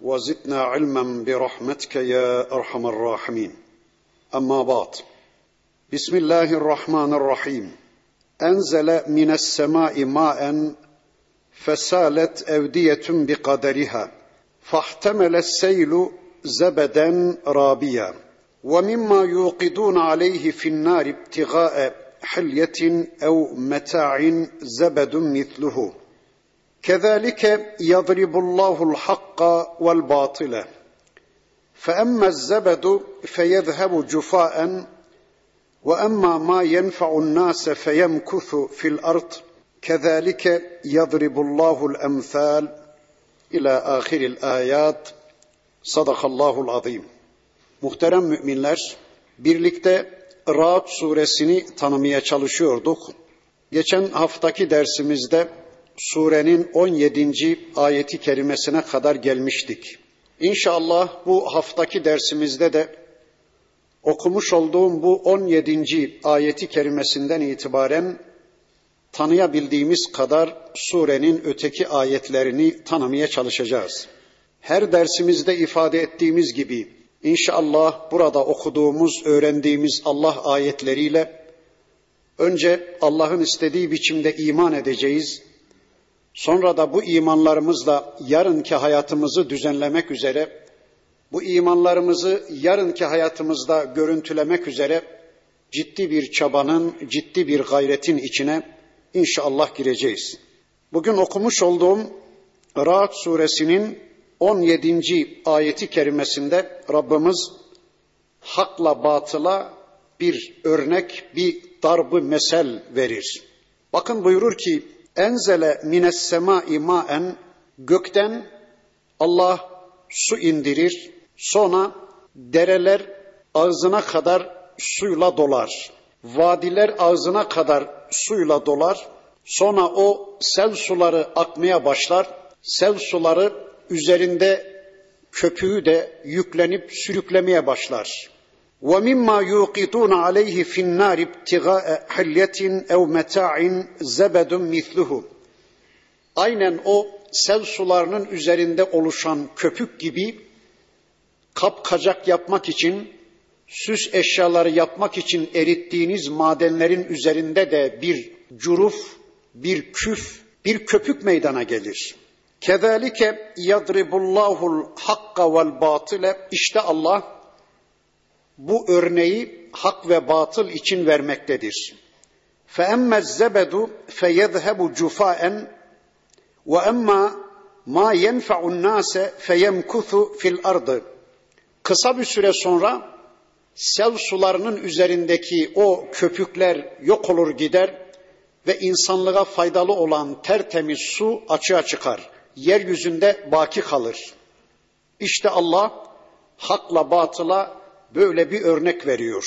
وزدنا علما برحمتك يا أرحم الراحمين. أما بعد بسم الله الرحمن الرحيم. أنزل من السماء ماء فسالت أودية بقدرها فاحتمل السيل زبدا رابيا. ومما يوقدون عليه في النار ابتغاء حلية أو متاع زبد مثله. كذلك يضرب الله الحق والباطل فاما الزبد فيذهب جفاء واما ما ينفع الناس فيمكث في الارض كذلك يضرب الله الامثال الى اخر الايات صدق الله العظيم Muhterem müminler, birlikte Ra'd suresini tanımaya çalışıyorduk. Geçen haftaki dersimizde surenin 17. ayeti kerimesine kadar gelmiştik. İnşallah bu haftaki dersimizde de okumuş olduğum bu 17. ayeti kerimesinden itibaren tanıyabildiğimiz kadar surenin öteki ayetlerini tanımaya çalışacağız. Her dersimizde ifade ettiğimiz gibi inşallah burada okuduğumuz, öğrendiğimiz Allah ayetleriyle önce Allah'ın istediği biçimde iman edeceğiz. Sonra da bu imanlarımızla yarınki hayatımızı düzenlemek üzere, bu imanlarımızı yarınki hayatımızda görüntülemek üzere ciddi bir çabanın, ciddi bir gayretin içine inşallah gireceğiz. Bugün okumuş olduğum Ra'd suresinin 17. ayeti kerimesinde Rabbimiz hakla batıla bir örnek, bir darbı mesel verir. Bakın buyurur ki enzele mines semai maen gökten Allah su indirir sonra dereler ağzına kadar suyla dolar vadiler ağzına kadar suyla dolar sonra o sel suları akmaya başlar sel suları üzerinde köpüğü de yüklenip sürüklemeye başlar ومما يوقدون عليه في النار ابتغاء حلية أو متاع زبد مثله Aynen o sel sularının üzerinde oluşan köpük gibi kapkacak yapmak için, süs eşyaları yapmak için erittiğiniz madenlerin üzerinde de bir curuf, bir küf, bir köpük meydana gelir. Kezalike yadribullahul hakka vel batile işte Allah bu örneği hak ve batıl için vermektedir. فَاَمَّا الزَّبَدُ فَيَذْهَبُ جُفَاءً وَاَمَّا مَا يَنْفَعُ النَّاسَ فَيَمْكُثُ فِي الْأَرْضِ Kısa bir süre sonra sel sularının üzerindeki o köpükler yok olur gider ve insanlığa faydalı olan tertemiz su açığa çıkar. Yeryüzünde baki kalır. İşte Allah hakla batıla böyle bir örnek veriyor.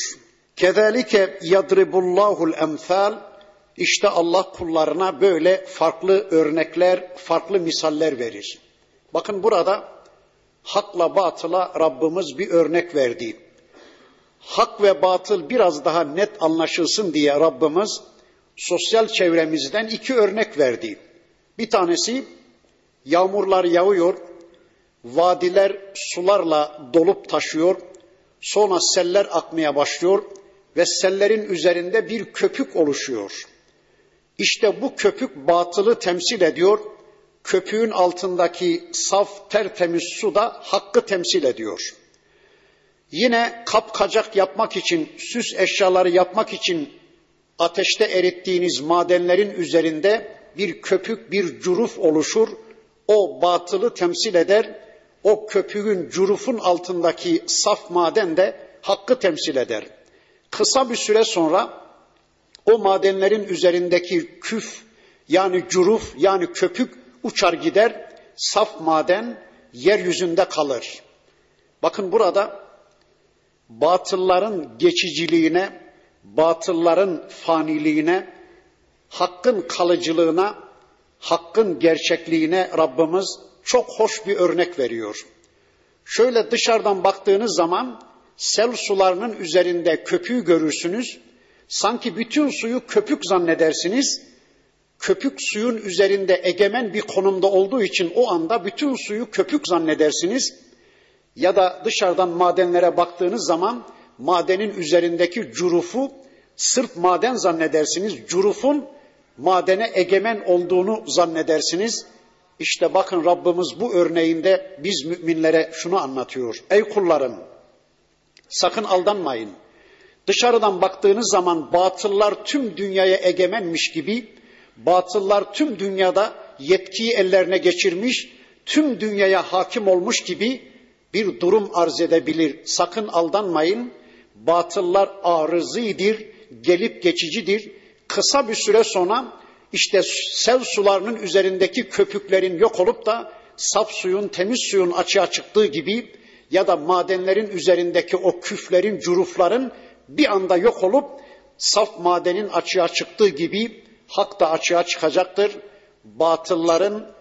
Kezalike yadribullahul emsal işte Allah kullarına böyle farklı örnekler, farklı misaller verir. Bakın burada hakla batıla Rabbimiz bir örnek verdi. Hak ve batıl biraz daha net anlaşılsın diye Rabbimiz sosyal çevremizden iki örnek verdi. Bir tanesi yağmurlar yağıyor, vadiler sularla dolup taşıyor, Sonra seller akmaya başlıyor ve sellerin üzerinde bir köpük oluşuyor. İşte bu köpük batılı temsil ediyor. Köpüğün altındaki saf tertemiz su da hakkı temsil ediyor. Yine kapkacak yapmak için, süs eşyaları yapmak için ateşte erittiğiniz madenlerin üzerinde bir köpük, bir curuf oluşur. O batılı temsil eder o köpüğün, curufun altındaki saf maden de hakkı temsil eder. Kısa bir süre sonra o madenlerin üzerindeki küf yani curuf yani köpük uçar gider. Saf maden yeryüzünde kalır. Bakın burada batılların geçiciliğine, batılların faniliğine, hakkın kalıcılığına, hakkın gerçekliğine Rabbimiz çok hoş bir örnek veriyor. Şöyle dışarıdan baktığınız zaman sel sularının üzerinde köpüğü görürsünüz. Sanki bütün suyu köpük zannedersiniz. Köpük suyun üzerinde egemen bir konumda olduğu için o anda bütün suyu köpük zannedersiniz. Ya da dışarıdan madenlere baktığınız zaman madenin üzerindeki curufu sırf maden zannedersiniz. Curufun madene egemen olduğunu zannedersiniz. İşte bakın Rabbimiz bu örneğinde biz müminlere şunu anlatıyor. Ey kullarım sakın aldanmayın. Dışarıdan baktığınız zaman batıllar tüm dünyaya egemenmiş gibi, batıllar tüm dünyada yetkiyi ellerine geçirmiş, tüm dünyaya hakim olmuş gibi bir durum arz edebilir. Sakın aldanmayın. Batıllar arızidir, gelip geçicidir. Kısa bir süre sonra işte sel sularının üzerindeki köpüklerin yok olup da saf suyun, temiz suyun açığa çıktığı gibi ya da madenlerin üzerindeki o küflerin, curufların bir anda yok olup saf madenin açığa çıktığı gibi hak da açığa çıkacaktır. Batılların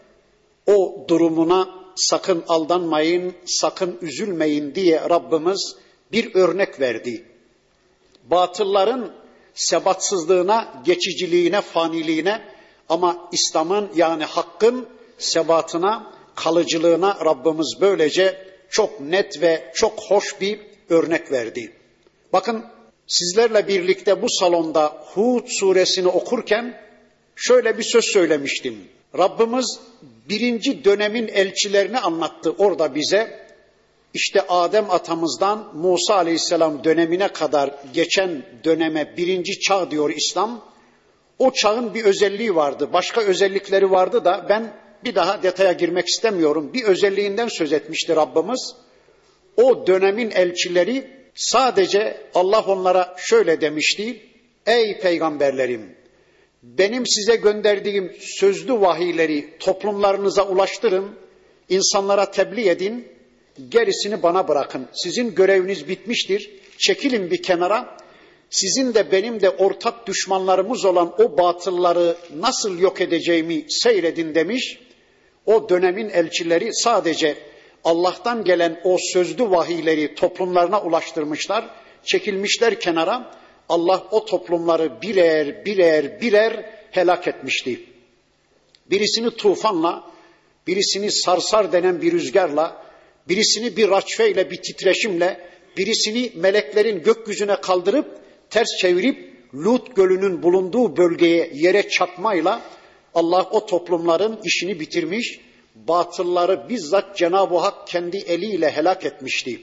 o durumuna sakın aldanmayın, sakın üzülmeyin diye Rabbimiz bir örnek verdi. Batılların sebatsızlığına, geçiciliğine, faniliğine ama İslam'ın yani hakkın sebatına, kalıcılığına Rabbimiz böylece çok net ve çok hoş bir örnek verdi. Bakın sizlerle birlikte bu salonda Hud suresini okurken şöyle bir söz söylemiştim. Rabbimiz birinci dönemin elçilerini anlattı orada bize. İşte Adem atamızdan Musa aleyhisselam dönemine kadar geçen döneme birinci çağ diyor İslam. O çağın bir özelliği vardı. Başka özellikleri vardı da ben bir daha detaya girmek istemiyorum. Bir özelliğinden söz etmişti Rabbimiz. O dönemin elçileri sadece Allah onlara şöyle demişti. Ey peygamberlerim benim size gönderdiğim sözlü vahiyleri toplumlarınıza ulaştırın, insanlara tebliğ edin, gerisini bana bırakın. Sizin göreviniz bitmiştir. Çekilin bir kenara. Sizin de benim de ortak düşmanlarımız olan o batılları nasıl yok edeceğimi seyredin demiş. O dönemin elçileri sadece Allah'tan gelen o sözlü vahiyleri toplumlarına ulaştırmışlar, çekilmişler kenara. Allah o toplumları birer birer birer helak etmişti. Birisini tufanla, birisini sarsar denen bir rüzgarla, birisini bir raçfeyle, bir titreşimle, birisini meleklerin gökyüzüne kaldırıp ters çevirip Lut gölünün bulunduğu bölgeye yere çakmayla Allah o toplumların işini bitirmiş, batılları bizzat Cenab-ı Hak kendi eliyle helak etmişti.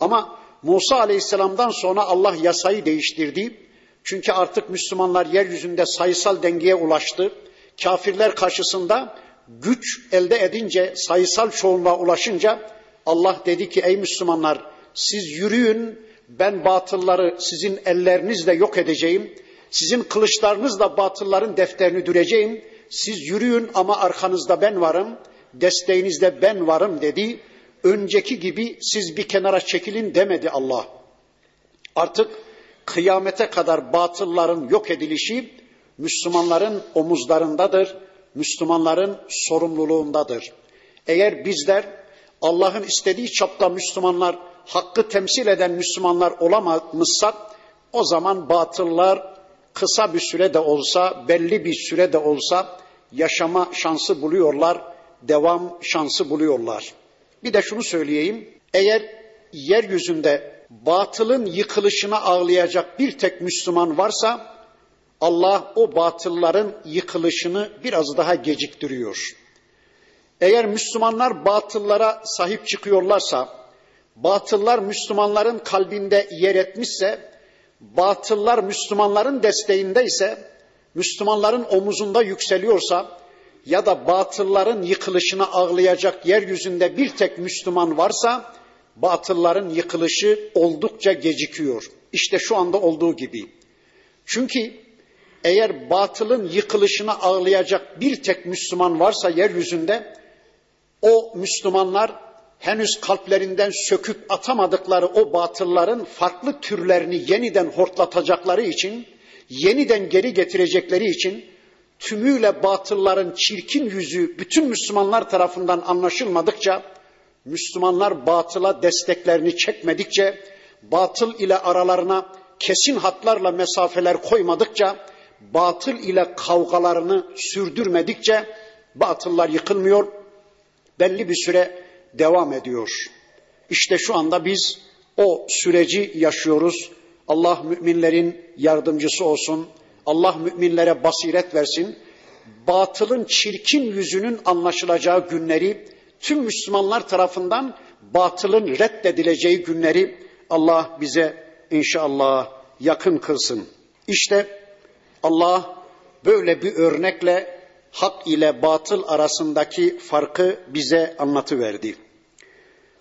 Ama Musa Aleyhisselam'dan sonra Allah yasayı değiştirdi. Çünkü artık Müslümanlar yeryüzünde sayısal dengeye ulaştı. Kafirler karşısında güç elde edince, sayısal çoğunluğa ulaşınca Allah dedi ki ey Müslümanlar siz yürüyün ben batılları sizin ellerinizle yok edeceğim. Sizin kılıçlarınızla batılların defterini düreceğim. Siz yürüyün ama arkanızda ben varım. Desteğinizde ben varım dedi. Önceki gibi siz bir kenara çekilin demedi Allah. Artık kıyamete kadar batılların yok edilişi Müslümanların omuzlarındadır. Müslümanların sorumluluğundadır. Eğer bizler Allah'ın istediği çapta Müslümanlar, hakkı temsil eden Müslümanlar olamazsak o zaman batıllar kısa bir süre de olsa, belli bir süre de olsa yaşama şansı buluyorlar, devam şansı buluyorlar. Bir de şunu söyleyeyim. Eğer yeryüzünde batılın yıkılışına ağlayacak bir tek Müslüman varsa Allah o batılların yıkılışını biraz daha geciktiriyor. Eğer Müslümanlar batıllara sahip çıkıyorlarsa, batıllar Müslümanların kalbinde yer etmişse, batıllar Müslümanların desteğinde ise, Müslümanların omuzunda yükseliyorsa ya da batılların yıkılışına ağlayacak yeryüzünde bir tek Müslüman varsa batılların yıkılışı oldukça gecikiyor. İşte şu anda olduğu gibi. Çünkü eğer batılın yıkılışına ağlayacak bir tek Müslüman varsa yeryüzünde o Müslümanlar henüz kalplerinden söküp atamadıkları o batılların farklı türlerini yeniden hortlatacakları için, yeniden geri getirecekleri için tümüyle batılların çirkin yüzü bütün Müslümanlar tarafından anlaşılmadıkça, Müslümanlar batıla desteklerini çekmedikçe, batıl ile aralarına kesin hatlarla mesafeler koymadıkça, batıl ile kavgalarını sürdürmedikçe batıllar yıkılmıyor, belli bir süre devam ediyor. İşte şu anda biz o süreci yaşıyoruz. Allah müminlerin yardımcısı olsun. Allah müminlere basiret versin. Batılın çirkin yüzünün anlaşılacağı günleri, tüm Müslümanlar tarafından batılın reddedileceği günleri Allah bize inşallah yakın kılsın. İşte Allah böyle bir örnekle hak ile batıl arasındaki farkı bize anlatıverdi.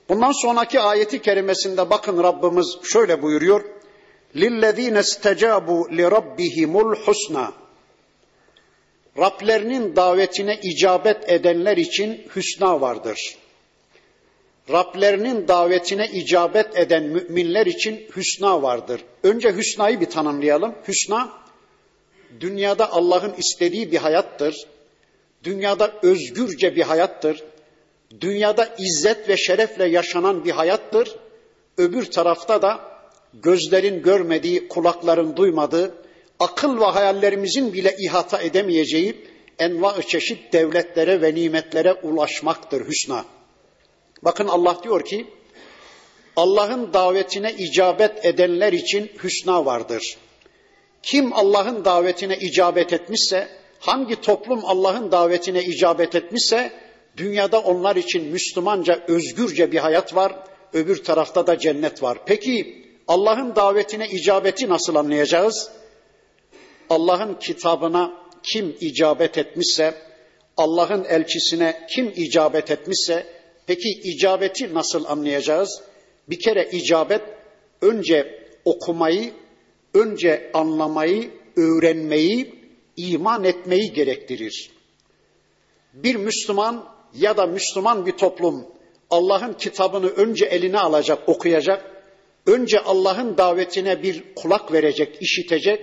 Bundan sonraki ayeti kerimesinde bakın Rabbimiz şöyle buyuruyor. لِلَّذ۪ينَ اسْتَجَابُوا لِرَبِّهِمُ الْحُسْنَى Rablerinin davetine icabet edenler için hüsna vardır. Rablerinin davetine icabet eden müminler için hüsna vardır. Önce hüsnayı bir tanımlayalım. Hüsna, dünyada Allah'ın istediği bir hayattır. Dünyada özgürce bir hayattır. Dünyada izzet ve şerefle yaşanan bir hayattır. Öbür tarafta da gözlerin görmediği, kulakların duymadığı, akıl ve hayallerimizin bile ihata edemeyeceği enva çeşit devletlere ve nimetlere ulaşmaktır hüsna. Bakın Allah diyor ki, Allah'ın davetine icabet edenler için hüsna vardır. Kim Allah'ın davetine icabet etmişse, hangi toplum Allah'ın davetine icabet etmişse, dünyada onlar için Müslümanca özgürce bir hayat var, öbür tarafta da cennet var. Peki Allah'ın davetine icabeti nasıl anlayacağız? Allah'ın kitabına kim icabet etmişse, Allah'ın elçisine kim icabet etmişse, peki icabeti nasıl anlayacağız? Bir kere icabet önce okumayı, önce anlamayı, öğrenmeyi, iman etmeyi gerektirir. Bir Müslüman ya da Müslüman bir toplum Allah'ın kitabını önce eline alacak, okuyacak, önce Allah'ın davetine bir kulak verecek, işitecek,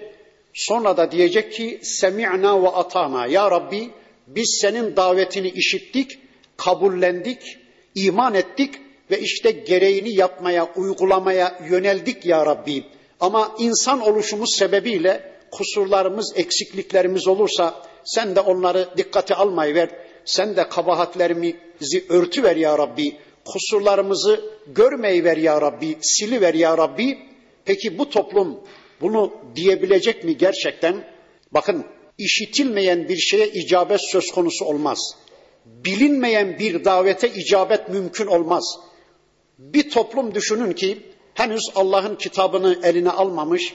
sonra da diyecek ki semi'na ve atana ya Rabbi biz senin davetini işittik, kabullendik, iman ettik ve işte gereğini yapmaya, uygulamaya yöneldik ya Rabbi. Ama insan oluşumuz sebebiyle kusurlarımız, eksikliklerimiz olursa sen de onları dikkate almayı ver. Sen de kabahatlerimizi örtü ver ya Rabbi. Kusurlarımızı görmeyi ver ya Rabbi, sili ver ya Rabbi. Peki bu toplum bunu diyebilecek mi gerçekten? Bakın işitilmeyen bir şeye icabet söz konusu olmaz. Bilinmeyen bir davete icabet mümkün olmaz. Bir toplum düşünün ki henüz Allah'ın kitabını eline almamış,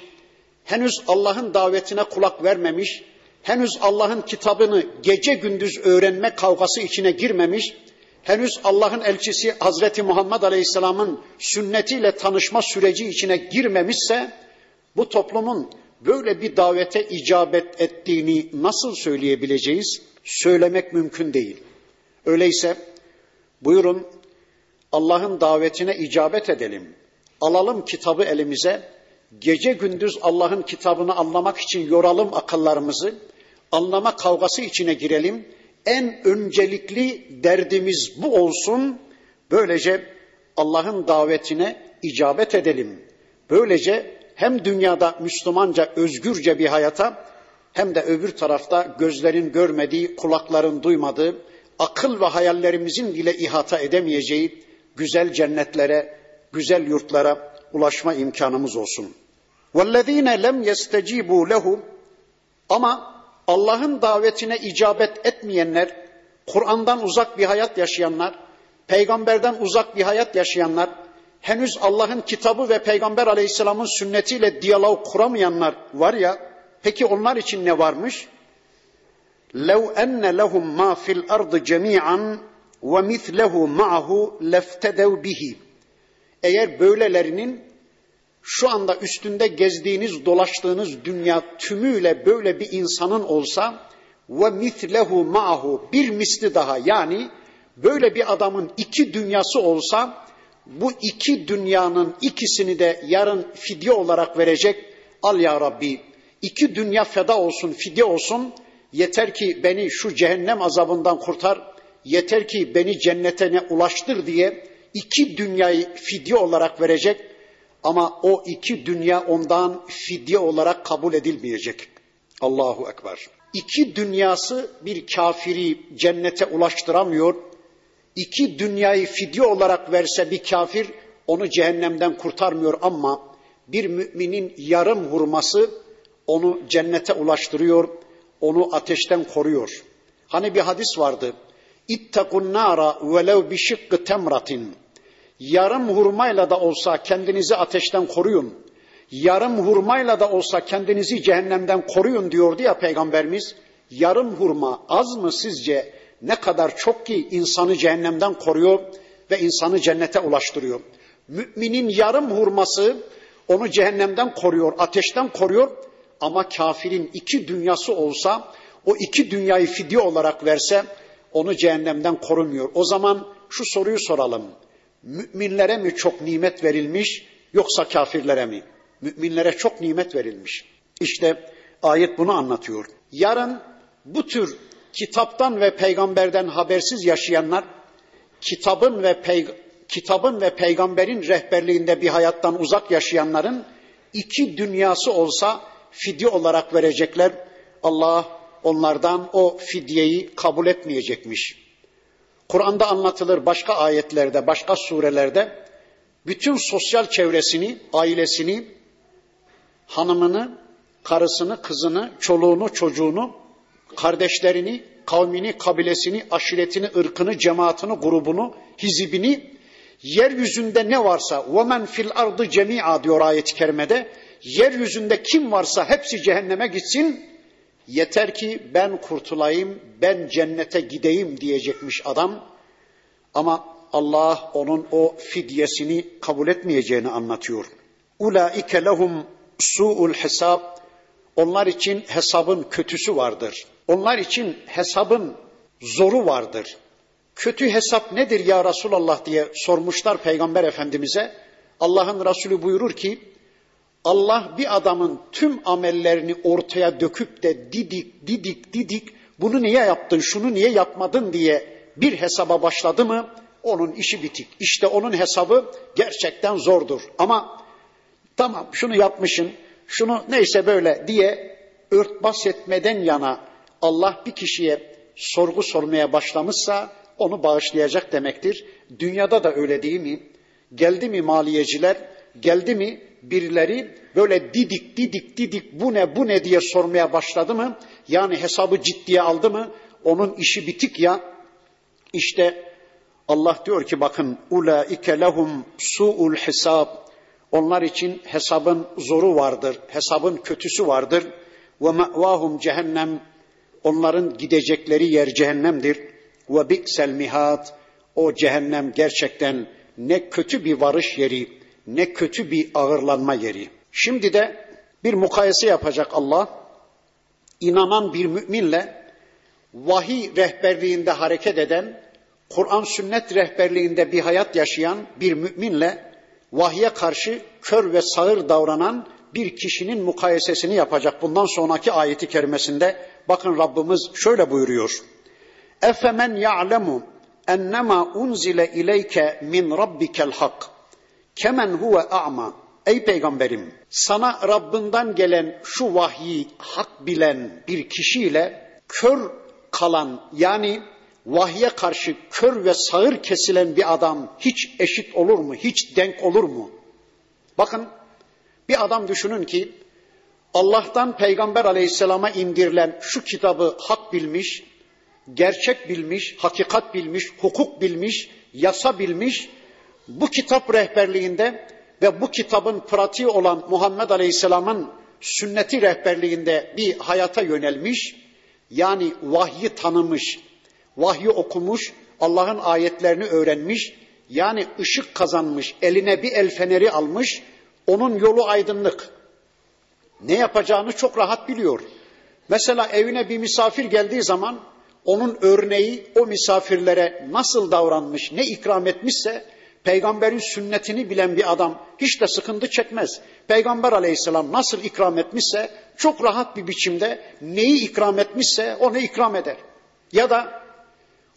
henüz Allah'ın davetine kulak vermemiş, henüz Allah'ın kitabını gece gündüz öğrenme kavgası içine girmemiş, henüz Allah'ın elçisi Hazreti Muhammed Aleyhisselam'ın sünnetiyle tanışma süreci içine girmemişse, bu toplumun böyle bir davete icabet ettiğini nasıl söyleyebileceğiz? Söylemek mümkün değil. Öyleyse buyurun Allah'ın davetine icabet edelim. Alalım kitabı elimize. Gece gündüz Allah'ın kitabını anlamak için yoralım akıllarımızı. Anlama kavgası içine girelim. En öncelikli derdimiz bu olsun. Böylece Allah'ın davetine icabet edelim. Böylece hem dünyada Müslümanca özgürce bir hayata hem de öbür tarafta gözlerin görmediği, kulakların duymadığı, akıl ve hayallerimizin bile ihata edemeyeceği güzel cennetlere, güzel yurtlara ulaşma imkanımız olsun. وَالَّذ۪ينَ لَمْ يَسْتَجِيبُوا لَهُ Ama Allah'ın davetine icabet etmeyenler, Kur'an'dan uzak bir hayat yaşayanlar, peygamberden uzak bir hayat yaşayanlar, henüz Allah'ın kitabı ve peygamber aleyhisselamın sünnetiyle diyalog kuramayanlar var ya, peki onlar için ne varmış? لَوْ اَنَّ لَهُمْ مَا فِي الْأَرْضِ جَمِيعًا وَمِثْلَهُ مَعَهُ لَفْتَدَوْ بِهِ eğer böylelerinin şu anda üstünde gezdiğiniz, dolaştığınız dünya tümüyle böyle bir insanın olsa ve mitlehu ma'hu bir misli daha yani Böyle bir adamın iki dünyası olsa bu iki dünyanın ikisini de yarın fidye olarak verecek. Al ya Rabbi iki dünya feda olsun, fidye olsun. Yeter ki beni şu cehennem azabından kurtar. Yeter ki beni cennetine ulaştır diye iki dünyayı fidye olarak verecek. Ama o iki dünya ondan fidye olarak kabul edilmeyecek. Allahu Ekber. İki dünyası bir kafiri cennete ulaştıramıyor. İki dünyayı fidye olarak verse bir kafir onu cehennemden kurtarmıyor ama bir müminin yarım hurması onu cennete ulaştırıyor, onu ateşten koruyor. Hani bir hadis vardı. İttakun nara velev bi şıkkı temratin. Yarım hurmayla da olsa kendinizi ateşten koruyun. Yarım hurmayla da olsa kendinizi cehennemden koruyun diyordu ya peygamberimiz. Yarım hurma az mı sizce ne kadar çok ki insanı cehennemden koruyor ve insanı cennete ulaştırıyor. Müminin yarım hurması onu cehennemden koruyor, ateşten koruyor ama kafirin iki dünyası olsa o iki dünyayı fidye olarak verse onu cehennemden korumuyor. O zaman şu soruyu soralım. Müminlere mi çok nimet verilmiş yoksa kafirlere mi? Müminlere çok nimet verilmiş. İşte ayet bunu anlatıyor. Yarın bu tür kitaptan ve peygamberden habersiz yaşayanlar kitabın ve pey kitabın ve peygamberin rehberliğinde bir hayattan uzak yaşayanların iki dünyası olsa fidye olarak verecekler. Allah onlardan o fidyeyi kabul etmeyecekmiş. Kur'an'da anlatılır başka ayetlerde, başka surelerde bütün sosyal çevresini, ailesini, hanımını, karısını, kızını, çoluğunu, çocuğunu, kardeşlerini, kavmini, kabilesini, aşiretini, ırkını, cemaatini, grubunu, hizibini, yeryüzünde ne varsa وَمَنْ fil ardı cemia diyor ayet-i kerimede. Yeryüzünde kim varsa hepsi cehenneme gitsin. Yeter ki ben kurtulayım, ben cennete gideyim diyecekmiş adam. Ama Allah onun o fidyesini kabul etmeyeceğini anlatıyor. Ulaike lehum su'ul hesab. Onlar için hesabın kötüsü vardır. Onlar için hesabın zoru vardır. Kötü hesap nedir ya Resulallah diye sormuşlar Peygamber Efendimiz'e. Allah'ın Resulü buyurur ki Allah bir adamın tüm amellerini ortaya döküp de didik didik didik bunu niye yaptın şunu niye yapmadın diye bir hesaba başladı mı onun işi bitik. İşte onun hesabı gerçekten zordur. Ama tamam şunu yapmışın şunu neyse böyle diye örtbas etmeden yana Allah bir kişiye sorgu sormaya başlamışsa onu bağışlayacak demektir. Dünyada da öyle değil mi? Geldi mi maliyeciler, geldi mi birileri böyle didik didik didik bu ne bu ne diye sormaya başladı mı? Yani hesabı ciddiye aldı mı? Onun işi bitik ya. İşte Allah diyor ki bakın ulaike lehum su'ul hesab. Onlar için hesabın zoru vardır, hesabın kötüsü vardır. Ve ma'vahum cehennem. Onların gidecekleri yer cehennemdir. Ve bi'sel mihat. O cehennem gerçekten ne kötü bir varış yeri, ne kötü bir ağırlanma yeri. Şimdi de bir mukayese yapacak Allah. İnanan bir müminle vahiy rehberliğinde hareket eden, Kur'an sünnet rehberliğinde bir hayat yaşayan bir müminle vahye karşı kör ve sağır davranan bir kişinin mukayesesini yapacak. Bundan sonraki ayeti kerimesinde bakın Rabbimiz şöyle buyuruyor. Efemen ya'lemu ennema unzile ileyke min rabbikel hak kemen huve a'ma Ey peygamberim sana Rabbinden gelen şu vahyi hak bilen bir kişiyle kör kalan yani vahye karşı kör ve sağır kesilen bir adam hiç eşit olur mu? Hiç denk olur mu? Bakın bir adam düşünün ki Allah'tan Peygamber aleyhisselama indirilen şu kitabı hak bilmiş, gerçek bilmiş, hakikat bilmiş, hukuk bilmiş, yasa bilmiş, bu kitap rehberliğinde ve bu kitabın pratiği olan Muhammed Aleyhisselam'ın sünneti rehberliğinde bir hayata yönelmiş, yani vahyi tanımış, vahyi okumuş, Allah'ın ayetlerini öğrenmiş, yani ışık kazanmış, eline bir el feneri almış, onun yolu aydınlık. Ne yapacağını çok rahat biliyor. Mesela evine bir misafir geldiği zaman onun örneği o misafirlere nasıl davranmış, ne ikram etmişse peygamberin sünnetini bilen bir adam hiç de sıkıntı çekmez. Peygamber aleyhisselam nasıl ikram etmişse çok rahat bir biçimde neyi ikram etmişse onu ikram eder. Ya da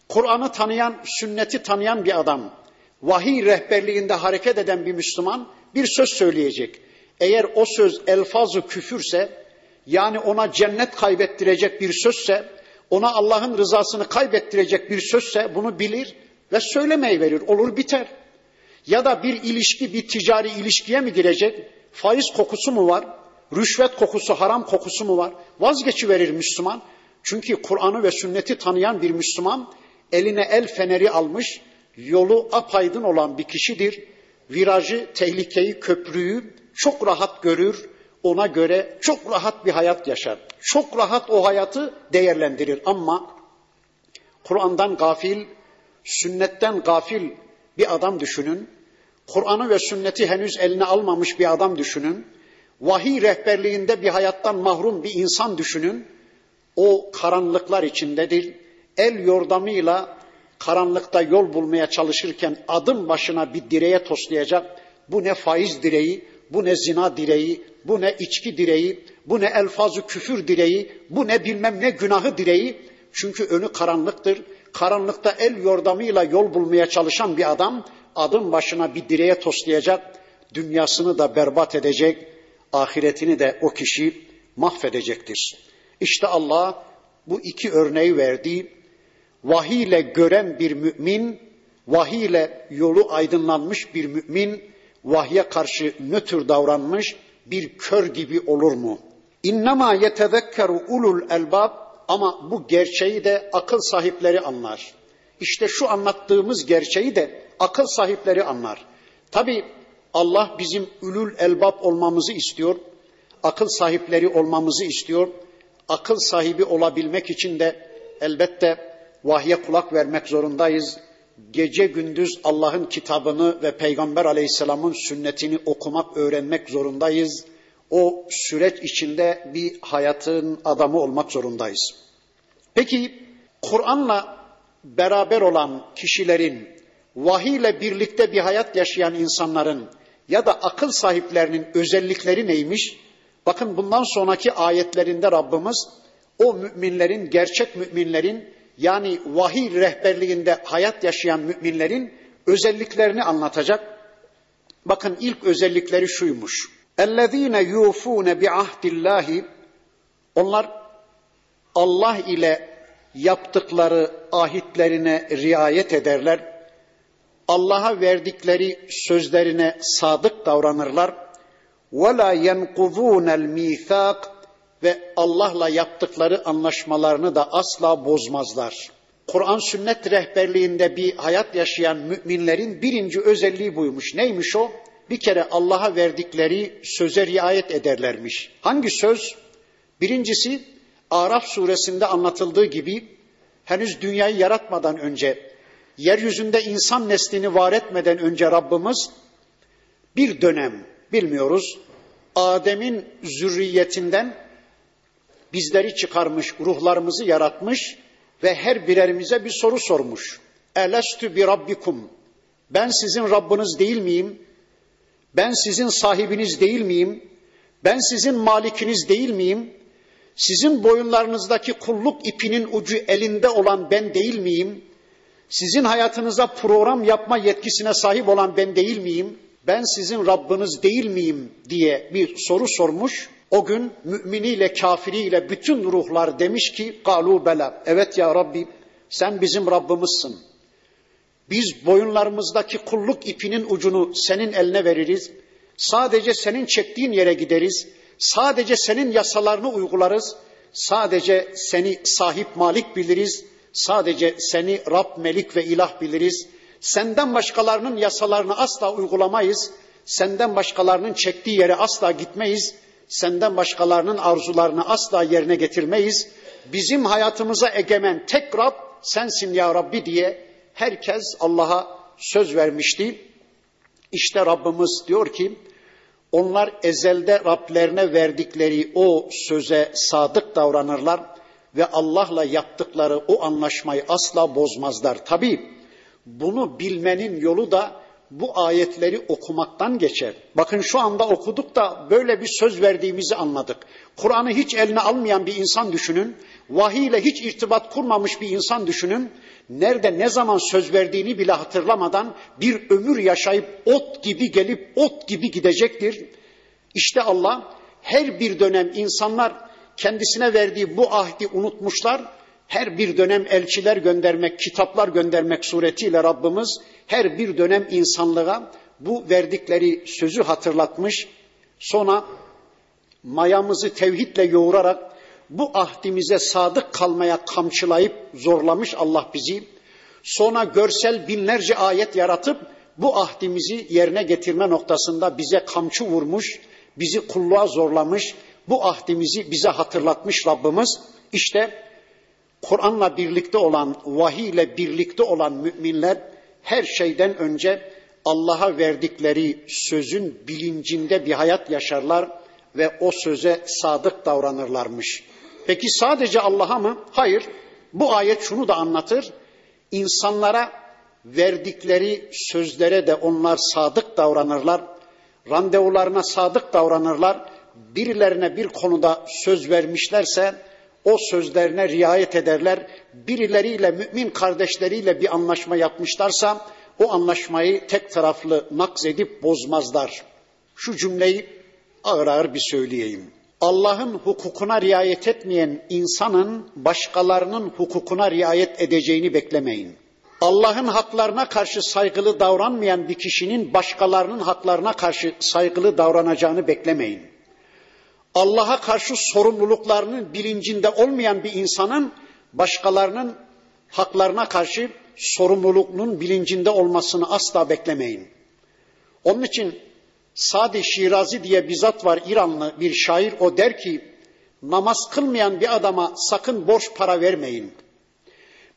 Kur'an'ı tanıyan, sünneti tanıyan bir adam, vahiy rehberliğinde hareket eden bir Müslüman bir söz söyleyecek. Eğer o söz elfazı küfürse, yani ona cennet kaybettirecek bir sözse, ona Allah'ın rızasını kaybettirecek bir sözse bunu bilir ve söylemeyi verir, olur biter. Ya da bir ilişki, bir ticari ilişkiye mi girecek? Faiz kokusu mu var? Rüşvet kokusu, haram kokusu mu var? Vazgeçiverir Müslüman. Çünkü Kur'an'ı ve sünneti tanıyan bir Müslüman eline el feneri almış, yolu apaydın olan bir kişidir. Virajı, tehlikeyi, köprüyü çok rahat görür. Ona göre çok rahat bir hayat yaşar. Çok rahat o hayatı değerlendirir ama Kur'an'dan gafil, sünnetten gafil bir adam düşünün. Kur'an'ı ve sünneti henüz eline almamış bir adam düşünün. Vahiy rehberliğinde bir hayattan mahrum bir insan düşünün. O karanlıklar içindedir. El yordamıyla karanlıkta yol bulmaya çalışırken adım başına bir direğe toslayacak. Bu ne faiz direği, bu ne zina direği, bu ne içki direği, bu ne elfazı küfür direği, bu ne bilmem ne günahı direği. Çünkü önü karanlıktır. Karanlıkta el yordamıyla yol bulmaya çalışan bir adam adım başına bir direğe toslayacak, dünyasını da berbat edecek, ahiretini de o kişi mahvedecektir. İşte Allah bu iki örneği verdi. Vahiy ile gören bir mümin, vahiy ile yolu aydınlanmış bir mümin, vahye karşı nötr davranmış bir kör gibi olur mu? İnnemâ yetezekkeru ulul elbab ama bu gerçeği de akıl sahipleri anlar. İşte şu anlattığımız gerçeği de akıl sahipleri anlar. Tabi Allah bizim ülül elbab olmamızı istiyor. Akıl sahipleri olmamızı istiyor. Akıl sahibi olabilmek için de elbette vahye kulak vermek zorundayız. Gece gündüz Allah'ın kitabını ve Peygamber aleyhisselamın sünnetini okumak, öğrenmek zorundayız. O süreç içinde bir hayatın adamı olmak zorundayız. Peki Kur'an'la beraber olan kişilerin, vahiy ile birlikte bir hayat yaşayan insanların ya da akıl sahiplerinin özellikleri neymiş? Bakın bundan sonraki ayetlerinde Rabbimiz o müminlerin, gerçek müminlerin yani vahiy rehberliğinde hayat yaşayan müminlerin özelliklerini anlatacak. Bakın ilk özellikleri şuymuş. اَلَّذ۪ينَ يُوفُونَ بِعَهْدِ اللّٰهِ Onlar Allah ile yaptıkları ahitlerine riayet ederler. Allah'a verdikleri sözlerine sadık davranırlar. وَلَا يَنْقُضُونَ الْمِيثَاقِ ve Allah'la yaptıkları anlaşmalarını da asla bozmazlar. Kur'an sünnet rehberliğinde bir hayat yaşayan müminlerin birinci özelliği buymuş. Neymiş o? Bir kere Allah'a verdikleri söze riayet ederlermiş. Hangi söz? Birincisi Araf suresinde anlatıldığı gibi henüz dünyayı yaratmadan önce, yeryüzünde insan neslini var etmeden önce Rabbimiz bir dönem bilmiyoruz Adem'in zürriyetinden bizleri çıkarmış, ruhlarımızı yaratmış ve her birerimize bir soru sormuş. Elestü bi rabbikum. Ben sizin Rabbiniz değil miyim? Ben sizin sahibiniz değil miyim? Ben sizin malikiniz değil miyim? Sizin boyunlarınızdaki kulluk ipinin ucu elinde olan ben değil miyim? Sizin hayatınıza program yapma yetkisine sahip olan ben değil miyim? Ben sizin Rabbiniz değil miyim diye bir soru sormuş. O gün müminiyle kafiriyle bütün ruhlar demiş ki galu bela. Evet ya Rabbi sen bizim Rabbimizsin. Biz boyunlarımızdaki kulluk ipinin ucunu senin eline veririz. Sadece senin çektiğin yere gideriz. Sadece senin yasalarını uygularız. Sadece seni sahip malik biliriz. Sadece seni Rab, Melik ve İlah biliriz. Senden başkalarının yasalarını asla uygulamayız. Senden başkalarının çektiği yere asla gitmeyiz. Senden başkalarının arzularını asla yerine getirmeyiz. Bizim hayatımıza egemen tek Rab sensin ya Rabbi diye herkes Allah'a söz vermişti. İşte Rabbimiz diyor ki onlar ezelde Rablerine verdikleri o söze sadık davranırlar. ve Allah'la yaptıkları o anlaşmayı asla bozmazlar. Tabi bunu bilmenin yolu da bu ayetleri okumaktan geçer. Bakın şu anda okuduk da böyle bir söz verdiğimizi anladık. Kur'an'ı hiç eline almayan bir insan düşünün. Vahiy ile hiç irtibat kurmamış bir insan düşünün. Nerede ne zaman söz verdiğini bile hatırlamadan bir ömür yaşayıp ot gibi gelip ot gibi gidecektir. İşte Allah her bir dönem insanlar kendisine verdiği bu ahdi unutmuşlar. Her bir dönem elçiler göndermek, kitaplar göndermek suretiyle Rabbimiz her bir dönem insanlığa bu verdikleri sözü hatırlatmış. Sonra mayamızı tevhidle yoğurarak bu ahdimize sadık kalmaya kamçılayıp zorlamış Allah bizi. Sonra görsel binlerce ayet yaratıp bu ahdimizi yerine getirme noktasında bize kamçı vurmuş, bizi kulluğa zorlamış, bu ahdimizi bize hatırlatmış Rabbimiz. İşte Kur'an'la birlikte olan, vahiy ile birlikte olan müminler her şeyden önce Allah'a verdikleri sözün bilincinde bir hayat yaşarlar ve o söze sadık davranırlarmış. Peki sadece Allah'a mı? Hayır. Bu ayet şunu da anlatır. İnsanlara verdikleri sözlere de onlar sadık davranırlar. Randevularına sadık davranırlar. Birilerine bir konuda söz vermişlerse o sözlerine riayet ederler. Birileriyle mümin kardeşleriyle bir anlaşma yapmışlarsa o anlaşmayı tek taraflı nakz edip bozmazlar. Şu cümleyi ağır ağır bir söyleyeyim. Allah'ın hukukuna riayet etmeyen insanın başkalarının hukukuna riayet edeceğini beklemeyin. Allah'ın haklarına karşı saygılı davranmayan bir kişinin başkalarının haklarına karşı saygılı davranacağını beklemeyin. Allah'a karşı sorumluluklarının bilincinde olmayan bir insanın başkalarının haklarına karşı sorumluluğunun bilincinde olmasını asla beklemeyin. Onun için Sadi Şirazi diye bir zat var İranlı bir şair o der ki namaz kılmayan bir adama sakın borç para vermeyin.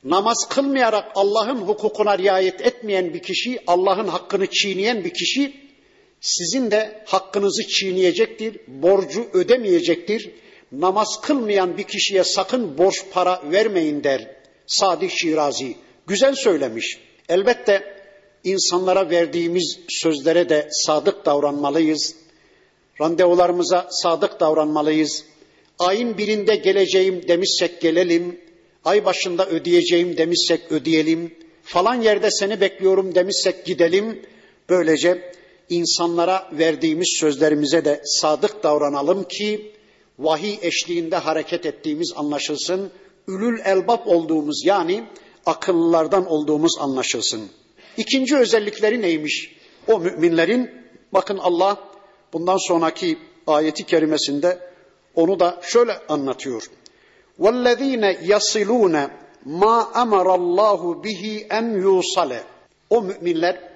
Namaz kılmayarak Allah'ın hukukuna riayet etmeyen bir kişi, Allah'ın hakkını çiğneyen bir kişi sizin de hakkınızı çiğneyecektir, borcu ödemeyecektir. Namaz kılmayan bir kişiye sakın borç para vermeyin der Sadi Şirazi. Güzel söylemiş. Elbette insanlara verdiğimiz sözlere de sadık davranmalıyız. Randevularımıza sadık davranmalıyız. Ayın birinde geleceğim demişsek gelelim. Ay başında ödeyeceğim demişsek ödeyelim. Falan yerde seni bekliyorum demişsek gidelim. Böylece insanlara verdiğimiz sözlerimize de sadık davranalım ki vahiy eşliğinde hareket ettiğimiz anlaşılsın. Ülül elbap olduğumuz yani akıllılardan olduğumuz anlaşılsın. İkinci özellikleri neymiş? O müminlerin bakın Allah bundan sonraki ayeti kerimesinde onu da şöyle anlatıyor. وَالَّذ۪ينَ يَصِلُونَ مَا اَمَرَ اللّٰهُ بِهِ اَنْ يُوصَلَ O müminler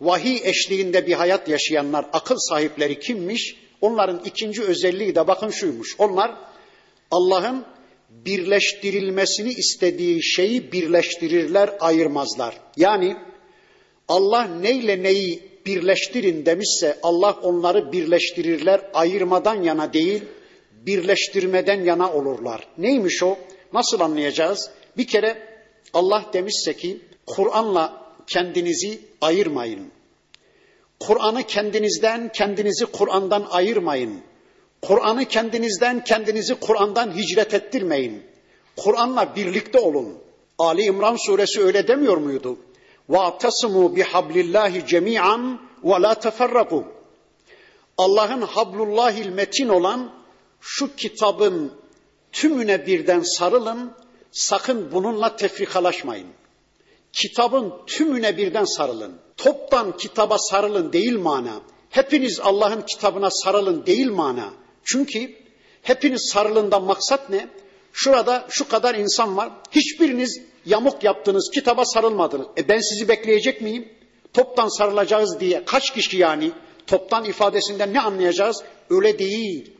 vahiy eşliğinde bir hayat yaşayanlar, akıl sahipleri kimmiş? Onların ikinci özelliği de bakın şuymuş. Onlar Allah'ın birleştirilmesini istediği şeyi birleştirirler, ayırmazlar. Yani Allah neyle neyi birleştirin demişse Allah onları birleştirirler, ayırmadan yana değil, birleştirmeden yana olurlar. Neymiş o? Nasıl anlayacağız? Bir kere Allah demişse ki Kur'an'la kendinizi ayırmayın. Kur'an'ı kendinizden, kendinizi Kur'an'dan ayırmayın. Kur'an'ı kendinizden, kendinizi Kur'an'dan hicret ettirmeyin. Kur'an'la birlikte olun. Ali İmran suresi öyle demiyor muydu? وَاَعْتَصِمُوا بِحَبْلِ اللّٰهِ جَمِيعًا وَلَا تَفَرَّقُوا Allah'ın hablullahil metin olan şu kitabın tümüne birden sarılın, sakın bununla tefrikalaşmayın. Kitabın tümüne birden sarılın. Toptan kitaba sarılın değil mana. Hepiniz Allah'ın kitabına sarılın değil mana. Çünkü hepiniz sarılında maksat ne? Şurada şu kadar insan var. Hiçbiriniz yamuk yaptınız, kitaba sarılmadınız. E ben sizi bekleyecek miyim? Toptan sarılacağız diye kaç kişi yani? Toptan ifadesinden ne anlayacağız? Öyle değil.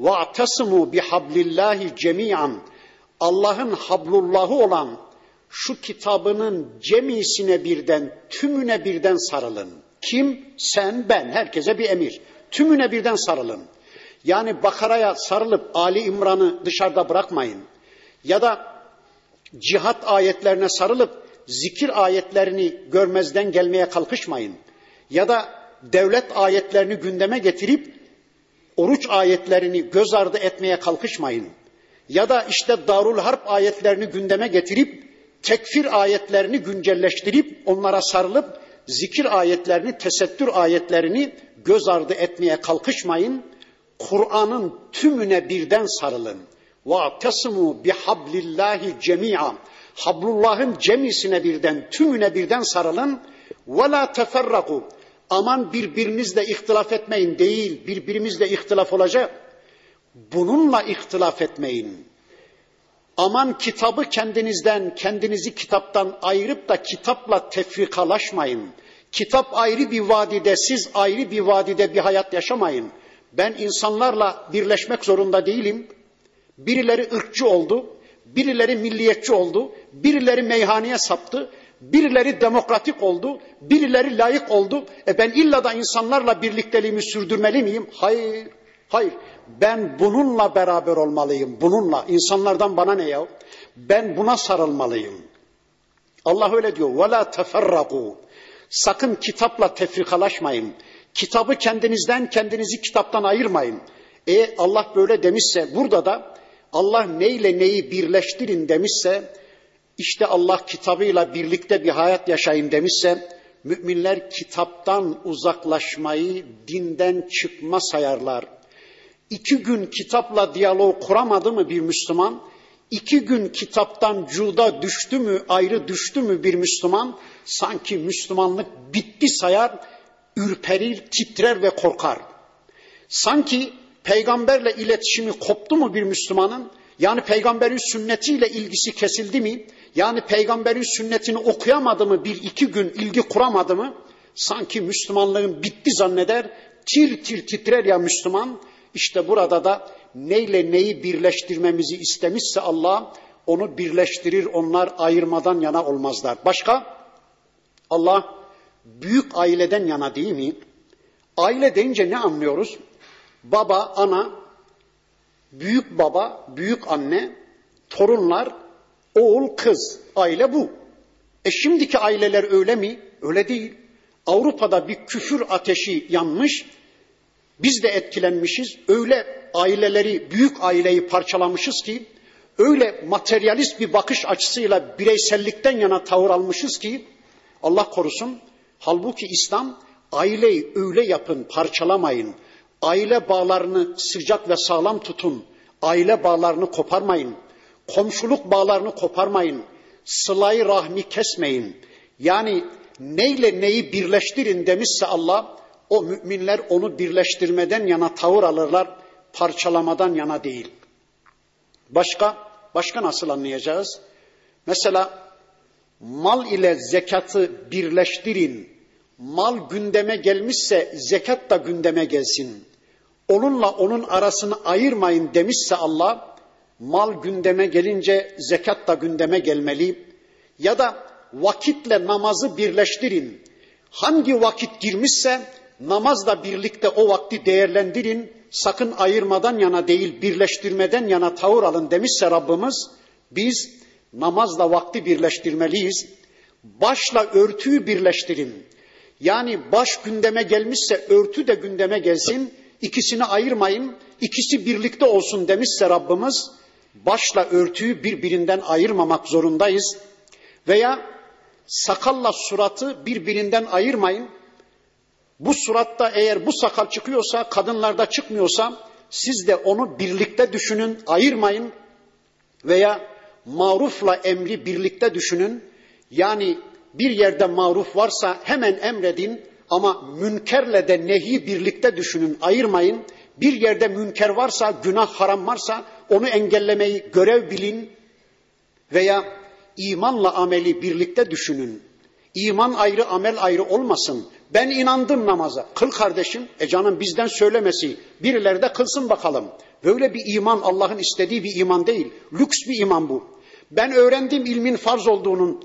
وَاَعْتَصِمُوا بِحَبْلِ cemiyan. Allah'ın hablullahı olan şu kitabının cemisine birden, tümüne birden sarılın. Kim? Sen, ben. Herkese bir emir. Tümüne birden sarılın. Yani Bakara'ya sarılıp Ali İmran'ı dışarıda bırakmayın. ya da cihat ayetlerine sarılıp zikir ayetlerini görmezden gelmeye kalkışmayın. Ya da devlet ayetlerini gündeme getirip oruç ayetlerini göz ardı etmeye kalkışmayın. Ya da işte Darul Harp ayetlerini gündeme getirip tekfir ayetlerini güncelleştirip onlara sarılıp zikir ayetlerini, tesettür ayetlerini göz ardı etmeye kalkışmayın. Kur'an'ın tümüne birden sarılın. وَاَعْتَصِمُوا بِحَبْلِ اللّٰهِ جَمِيعًا Hablullah'ın cemisine birden, tümüne birden sarılın. وَلَا تَفَرَّقُوا Aman birbirinizle ihtilaf etmeyin değil, birbirimizle ihtilaf olacak. Bununla ihtilaf etmeyin. Aman kitabı kendinizden, kendinizi kitaptan ayırıp da kitapla tefrikalaşmayın. Kitap ayrı bir vadide, siz ayrı bir vadide bir hayat yaşamayın. Ben insanlarla birleşmek zorunda değilim. Birileri ırkçı oldu, birileri milliyetçi oldu, birileri meyhaneye saptı, birileri demokratik oldu, birileri layık oldu. E ben illa da insanlarla birlikteliğimi sürdürmeli miyim? Hayır, hayır. Ben bununla beraber olmalıyım, bununla. İnsanlardan bana ne ya? Ben buna sarılmalıyım. Allah öyle diyor. وَلَا تَفَرَّقُوا Sakın kitapla tefrikalaşmayın. Kitabı kendinizden, kendinizi kitaptan ayırmayın. E Allah böyle demişse burada da Allah neyle neyi birleştirin demişse işte Allah kitabıyla birlikte bir hayat yaşayın demişse müminler kitaptan uzaklaşmayı dinden çıkma sayarlar. İki gün kitapla diyalog kuramadı mı bir Müslüman? İki gün kitaptan cuda düştü mü, ayrı düştü mü bir Müslüman? Sanki Müslümanlık bitti sayar, ürperir, titrer ve korkar. Sanki peygamberle iletişimi koptu mu bir Müslümanın? Yani peygamberin sünnetiyle ilgisi kesildi mi? Yani peygamberin sünnetini okuyamadı mı bir iki gün ilgi kuramadı mı? Sanki Müslümanlığın bitti zanneder, tir tir titrer ya Müslüman. İşte burada da neyle neyi birleştirmemizi istemişse Allah onu birleştirir, onlar ayırmadan yana olmazlar. Başka? Allah büyük aileden yana değil mi? Aile deyince ne anlıyoruz? Baba, ana, büyük baba, büyük anne, torunlar, oğul, kız. Aile bu. E şimdiki aileler öyle mi? Öyle değil. Avrupa'da bir küfür ateşi yanmış. Biz de etkilenmişiz. Öyle aileleri, büyük aileyi parçalamışız ki, öyle materyalist bir bakış açısıyla bireysellikten yana tavır almışız ki, Allah korusun. Halbuki İslam aileyi öyle yapın, parçalamayın. Aile bağlarını sıcak ve sağlam tutun. Aile bağlarını koparmayın. Komşuluk bağlarını koparmayın. Sılayı rahmi kesmeyin. Yani neyle neyi birleştirin demişse Allah, o müminler onu birleştirmeden yana tavır alırlar, parçalamadan yana değil. Başka, başka nasıl anlayacağız? Mesela mal ile zekatı birleştirin. Mal gündeme gelmişse zekat da gündeme gelsin. Onunla onun arasını ayırmayın demişse Allah, mal gündeme gelince zekat da gündeme gelmeli. Ya da vakitle namazı birleştirin. Hangi vakit girmişse namazla birlikte o vakti değerlendirin. Sakın ayırmadan yana değil, birleştirmeden yana tavır alın demişse Rabbimiz, biz namazla vakti birleştirmeliyiz. Başla örtüyü birleştirin. Yani baş gündeme gelmişse örtü de gündeme gelsin. İkisini ayırmayın. İkisi birlikte olsun demişse Rabbimiz başla örtüyü birbirinden ayırmamak zorundayız. Veya sakalla suratı birbirinden ayırmayın. Bu suratta eğer bu sakal çıkıyorsa, kadınlarda çıkmıyorsa siz de onu birlikte düşünün, ayırmayın. Veya marufla emri birlikte düşünün. Yani bir yerde maruf varsa hemen emredin ama münkerle de nehi birlikte düşünün, ayırmayın. Bir yerde münker varsa, günah haram varsa onu engellemeyi görev bilin veya imanla ameli birlikte düşünün. İman ayrı, amel ayrı olmasın. Ben inandım namaza. Kıl kardeşim. E canım bizden söylemesi. Birileri de kılsın bakalım. Böyle bir iman Allah'ın istediği bir iman değil. Lüks bir iman bu. Ben öğrendim ilmin farz olduğunun.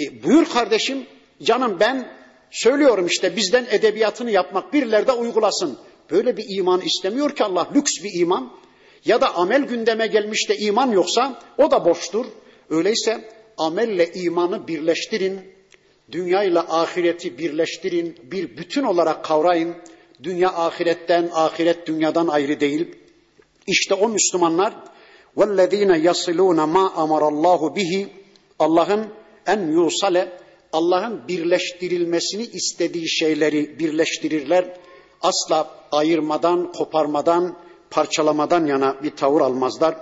E, buyur kardeşim. Canım ben söylüyorum işte bizden edebiyatını yapmak birileri de uygulasın. Böyle bir iman istemiyor ki Allah. Lüks bir iman. Ya da amel gündeme gelmiş de iman yoksa o da boştur. Öyleyse amelle imanı birleştirin. Dünya ile ahireti birleştirin. Bir bütün olarak kavrayın. Dünya ahiretten, ahiret dünyadan ayrı değil. İşte o Müslümanlar وَالَّذ۪ينَ يَصِلُونَ مَا أَمَرَ اللّٰهُ bihi Allah'ın en yusale Allah'ın birleştirilmesini istediği şeyleri birleştirirler. Asla ayırmadan, koparmadan, parçalamadan yana bir tavır almazlar.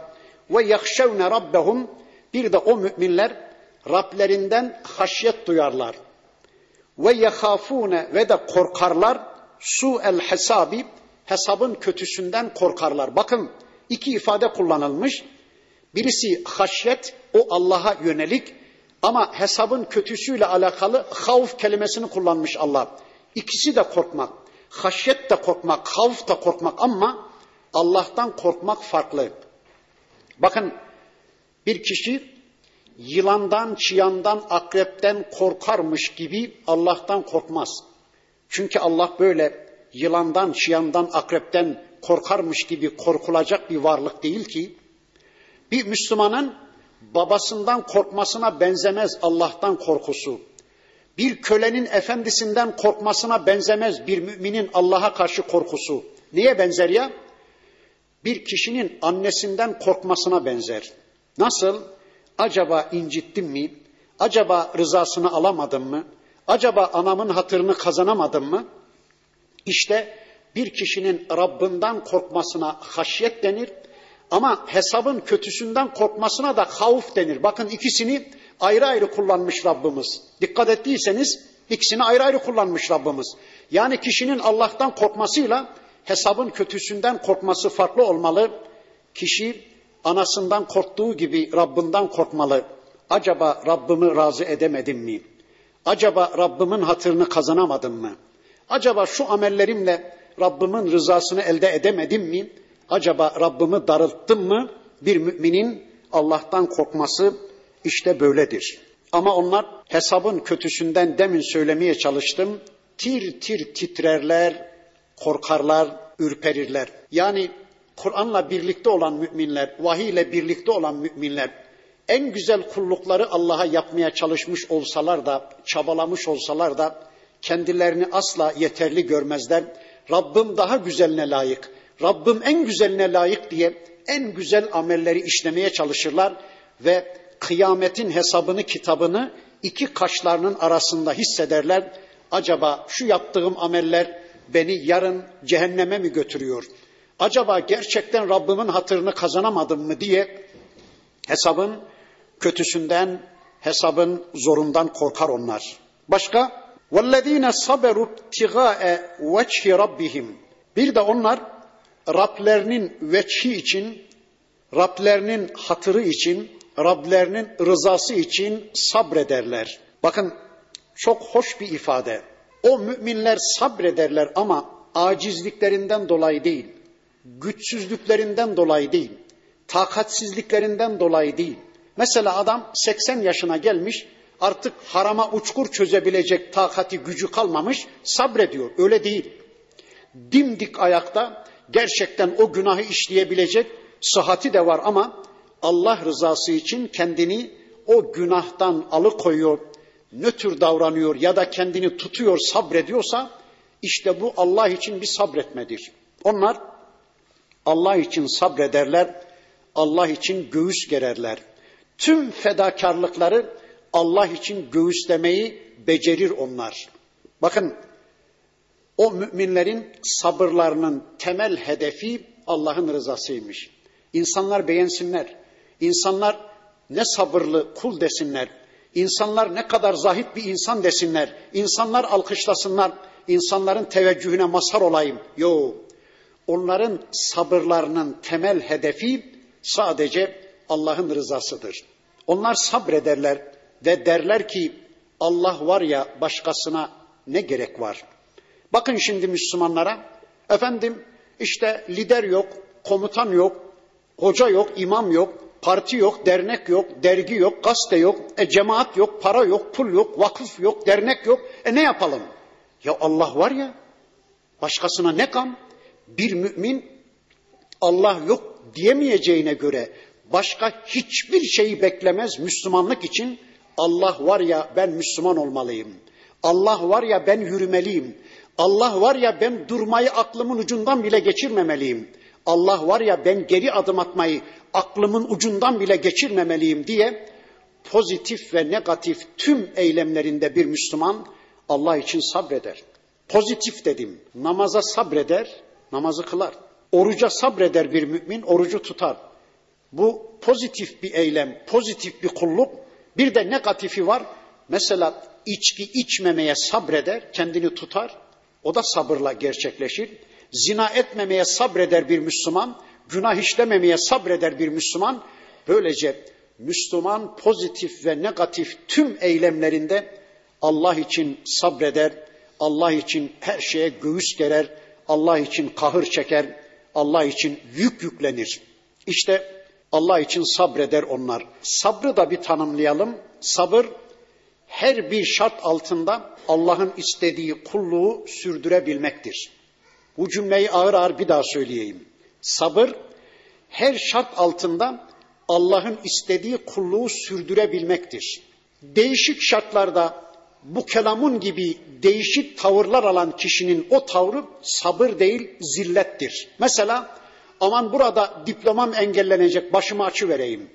Ve yakşevne rabbehum bir de o müminler Rablerinden haşyet duyarlar. Ve yehafune ve de korkarlar su el hesabi hesabın kötüsünden korkarlar. Bakın iki ifade kullanılmış. Birisi haşyet o Allah'a yönelik ama hesabın kötüsüyle alakalı havf kelimesini kullanmış Allah. İkisi de korkmak. Haşyet de korkmak, havf da korkmak ama Allah'tan korkmak farklı. Bakın bir kişi yılandan, çıyandan, akrepten korkarmış gibi Allah'tan korkmaz. Çünkü Allah böyle yılandan, çıyandan, akrepten korkarmış gibi korkulacak bir varlık değil ki. Bir Müslümanın babasından korkmasına benzemez Allah'tan korkusu. Bir kölenin efendisinden korkmasına benzemez bir müminin Allah'a karşı korkusu. Niye benzer ya? Bir kişinin annesinden korkmasına benzer. Nasıl? Acaba incittim mi? Acaba rızasını alamadım mı? Acaba anamın hatırını kazanamadım mı? İşte bir kişinin Rabbinden korkmasına haşyet denir. Ama hesabın kötüsünden korkmasına da havf denir. Bakın ikisini ayrı ayrı kullanmış Rabbimiz. Dikkat ettiyseniz ikisini ayrı ayrı kullanmış Rabbimiz. Yani kişinin Allah'tan korkmasıyla hesabın kötüsünden korkması farklı olmalı. Kişi anasından korktuğu gibi Rabbinden korkmalı. Acaba Rabbimi razı edemedim mi? Acaba Rabbimin hatırını kazanamadım mı? Acaba şu amellerimle Rabbimin rızasını elde edemedim mi? Acaba Rabbimi darılttım mı? Bir müminin Allah'tan korkması işte böyledir. Ama onlar hesabın kötüsünden demin söylemeye çalıştım. Tir tir titrerler, korkarlar, ürperirler. Yani Kur'an'la birlikte olan müminler, vahiy ile birlikte olan müminler en güzel kullukları Allah'a yapmaya çalışmış olsalar da, çabalamış olsalar da kendilerini asla yeterli görmezler. Rabbim daha güzeline layık, Rabbim en güzeline layık diye en güzel amelleri işlemeye çalışırlar ve kıyametin hesabını, kitabını iki kaşlarının arasında hissederler. Acaba şu yaptığım ameller beni yarın cehenneme mi götürüyor? Acaba gerçekten Rabbimin hatırını kazanamadım mı diye hesabın kötüsünden, hesabın zorundan korkar onlar. Başka? وَالَّذ۪ينَ صَبَرُوا ابْتِغَاءَ وَجْهِ رَبِّهِمْ Bir de onlar Rablerinin veçhi için, Rablerinin hatırı için, Rablerinin rızası için sabrederler. Bakın çok hoş bir ifade. O müminler sabrederler ama acizliklerinden dolayı değil, güçsüzlüklerinden dolayı değil, takatsizliklerinden dolayı değil. Mesela adam 80 yaşına gelmiş, artık harama uçkur çözebilecek takati gücü kalmamış, sabrediyor. Öyle değil. Dimdik ayakta gerçekten o günahı işleyebilecek sıhhati de var ama Allah rızası için kendini o günahtan alıkoyuyor, nötr davranıyor ya da kendini tutuyor, sabrediyorsa işte bu Allah için bir sabretmedir. Onlar Allah için sabrederler, Allah için göğüs gererler. Tüm fedakarlıkları Allah için göğüslemeyi becerir onlar. Bakın o müminlerin sabırlarının temel hedefi Allah'ın rızasıymış. İnsanlar beğensinler. İnsanlar ne sabırlı kul desinler. İnsanlar ne kadar zahit bir insan desinler. İnsanlar alkışlasınlar. İnsanların teveccühüne mazhar olayım. Yo. Onların sabırlarının temel hedefi sadece Allah'ın rızasıdır. Onlar sabrederler ve derler ki Allah var ya başkasına ne gerek var? Bakın şimdi Müslümanlara efendim işte lider yok, komutan yok, hoca yok, imam yok, parti yok, dernek yok, dergi yok, gazete yok, e, cemaat yok, para yok, pul yok, vakıf yok, dernek yok. E ne yapalım? Ya Allah var ya, başkasına ne kam? Bir mümin Allah yok diyemeyeceğine göre başka hiçbir şeyi beklemez Müslümanlık için. Allah var ya ben Müslüman olmalıyım. Allah var ya ben yürümeliyim. Allah var ya ben durmayı aklımın ucundan bile geçirmemeliyim. Allah var ya ben geri adım atmayı aklımın ucundan bile geçirmemeliyim diye pozitif ve negatif tüm eylemlerinde bir Müslüman Allah için sabreder. Pozitif dedim. Namaza sabreder, namazı kılar. Oruca sabreder bir mümin, orucu tutar. Bu pozitif bir eylem, pozitif bir kulluk. Bir de negatifi var. Mesela içki içmemeye sabreder, kendini tutar. O da sabırla gerçekleşir. Zina etmemeye sabreder bir Müslüman, günah işlememeye sabreder bir Müslüman. Böylece Müslüman pozitif ve negatif tüm eylemlerinde Allah için sabreder, Allah için her şeye göğüs gerer, Allah için kahır çeker, Allah için yük yüklenir. İşte Allah için sabreder onlar. Sabrı da bir tanımlayalım. Sabır her bir şart altında Allah'ın istediği kulluğu sürdürebilmektir. Bu cümleyi ağır ağır bir daha söyleyeyim. Sabır her şart altında Allah'ın istediği kulluğu sürdürebilmektir. Değişik şartlarda bu kelamun gibi değişik tavırlar alan kişinin o tavrı sabır değil zillettir. Mesela aman burada diplomam engellenecek başımı açı vereyim.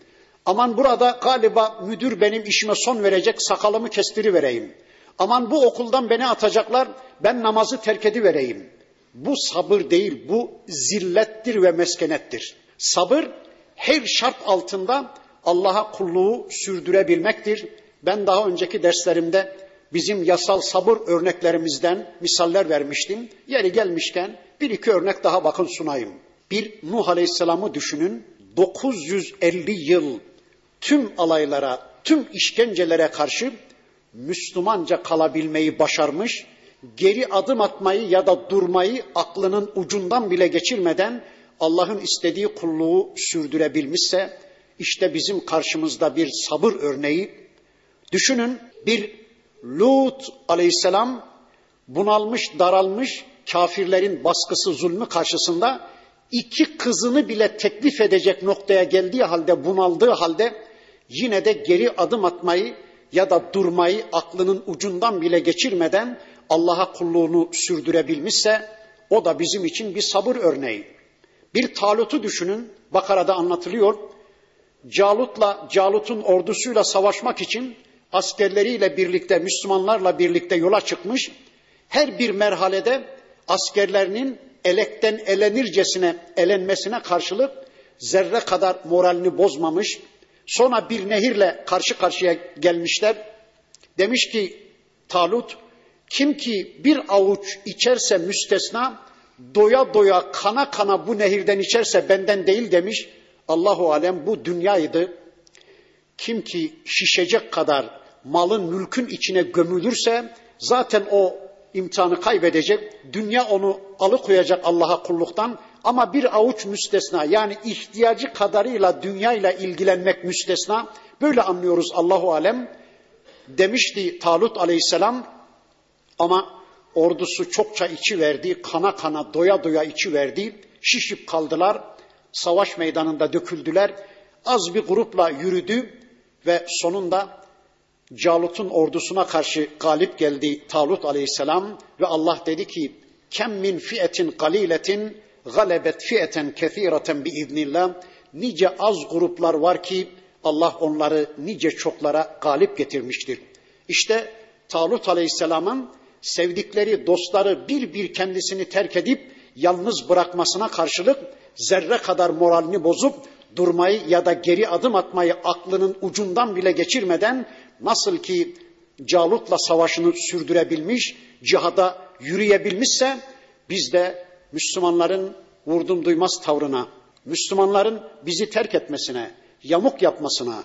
Aman burada galiba müdür benim işime son verecek sakalımı kestiri vereyim. Aman bu okuldan beni atacaklar ben namazı terk vereyim. Bu sabır değil bu zillettir ve meskenettir. Sabır her şart altında Allah'a kulluğu sürdürebilmektir. Ben daha önceki derslerimde bizim yasal sabır örneklerimizden misaller vermiştim. Yeri gelmişken bir iki örnek daha bakın sunayım. Bir Nuh Aleyhisselam'ı düşünün. 950 yıl tüm alaylara, tüm işkencelere karşı Müslümanca kalabilmeyi başarmış, geri adım atmayı ya da durmayı aklının ucundan bile geçirmeden Allah'ın istediği kulluğu sürdürebilmişse işte bizim karşımızda bir sabır örneği. Düşünün bir Lut aleyhisselam bunalmış, daralmış, kafirlerin baskısı, zulmü karşısında iki kızını bile teklif edecek noktaya geldiği halde, bunaldığı halde yine de geri adım atmayı ya da durmayı aklının ucundan bile geçirmeden Allah'a kulluğunu sürdürebilmişse o da bizim için bir sabır örneği. Bir Talut'u düşünün, Bakara'da anlatılıyor. Calut'la, Calut'un ordusuyla savaşmak için askerleriyle birlikte, Müslümanlarla birlikte yola çıkmış. Her bir merhalede askerlerinin elekten elenircesine elenmesine karşılık zerre kadar moralini bozmamış. Sonra bir nehirle karşı karşıya gelmişler. Demiş ki Talut, kim ki bir avuç içerse müstesna, doya doya kana kana bu nehirden içerse benden değil demiş. Allahu alem bu dünyaydı. Kim ki şişecek kadar malın mülkün içine gömülürse zaten o imtihanı kaybedecek. Dünya onu alıkoyacak Allah'a kulluktan ama bir avuç müstesna yani ihtiyacı kadarıyla dünyayla ilgilenmek müstesna. Böyle anlıyoruz Allahu alem. Demişti Talut aleyhisselam ama ordusu çokça içi verdi, kana kana doya doya içi verdi. Şişip kaldılar, savaş meydanında döküldüler. Az bir grupla yürüdü ve sonunda Calut'un ordusuna karşı galip geldi Talut aleyhisselam ve Allah dedi ki kem min fiyetin galiletin galebet fiyeten kethireten bi iznillah nice az gruplar var ki Allah onları nice çoklara galip getirmiştir. İşte Talut aleyhisselamın sevdikleri dostları bir bir kendisini terk edip yalnız bırakmasına karşılık zerre kadar moralini bozup durmayı ya da geri adım atmayı aklının ucundan bile geçirmeden nasıl ki Calut'la savaşını sürdürebilmiş, cihada yürüyebilmişse biz de Müslümanların vurdum duymaz tavrına, Müslümanların bizi terk etmesine, yamuk yapmasına,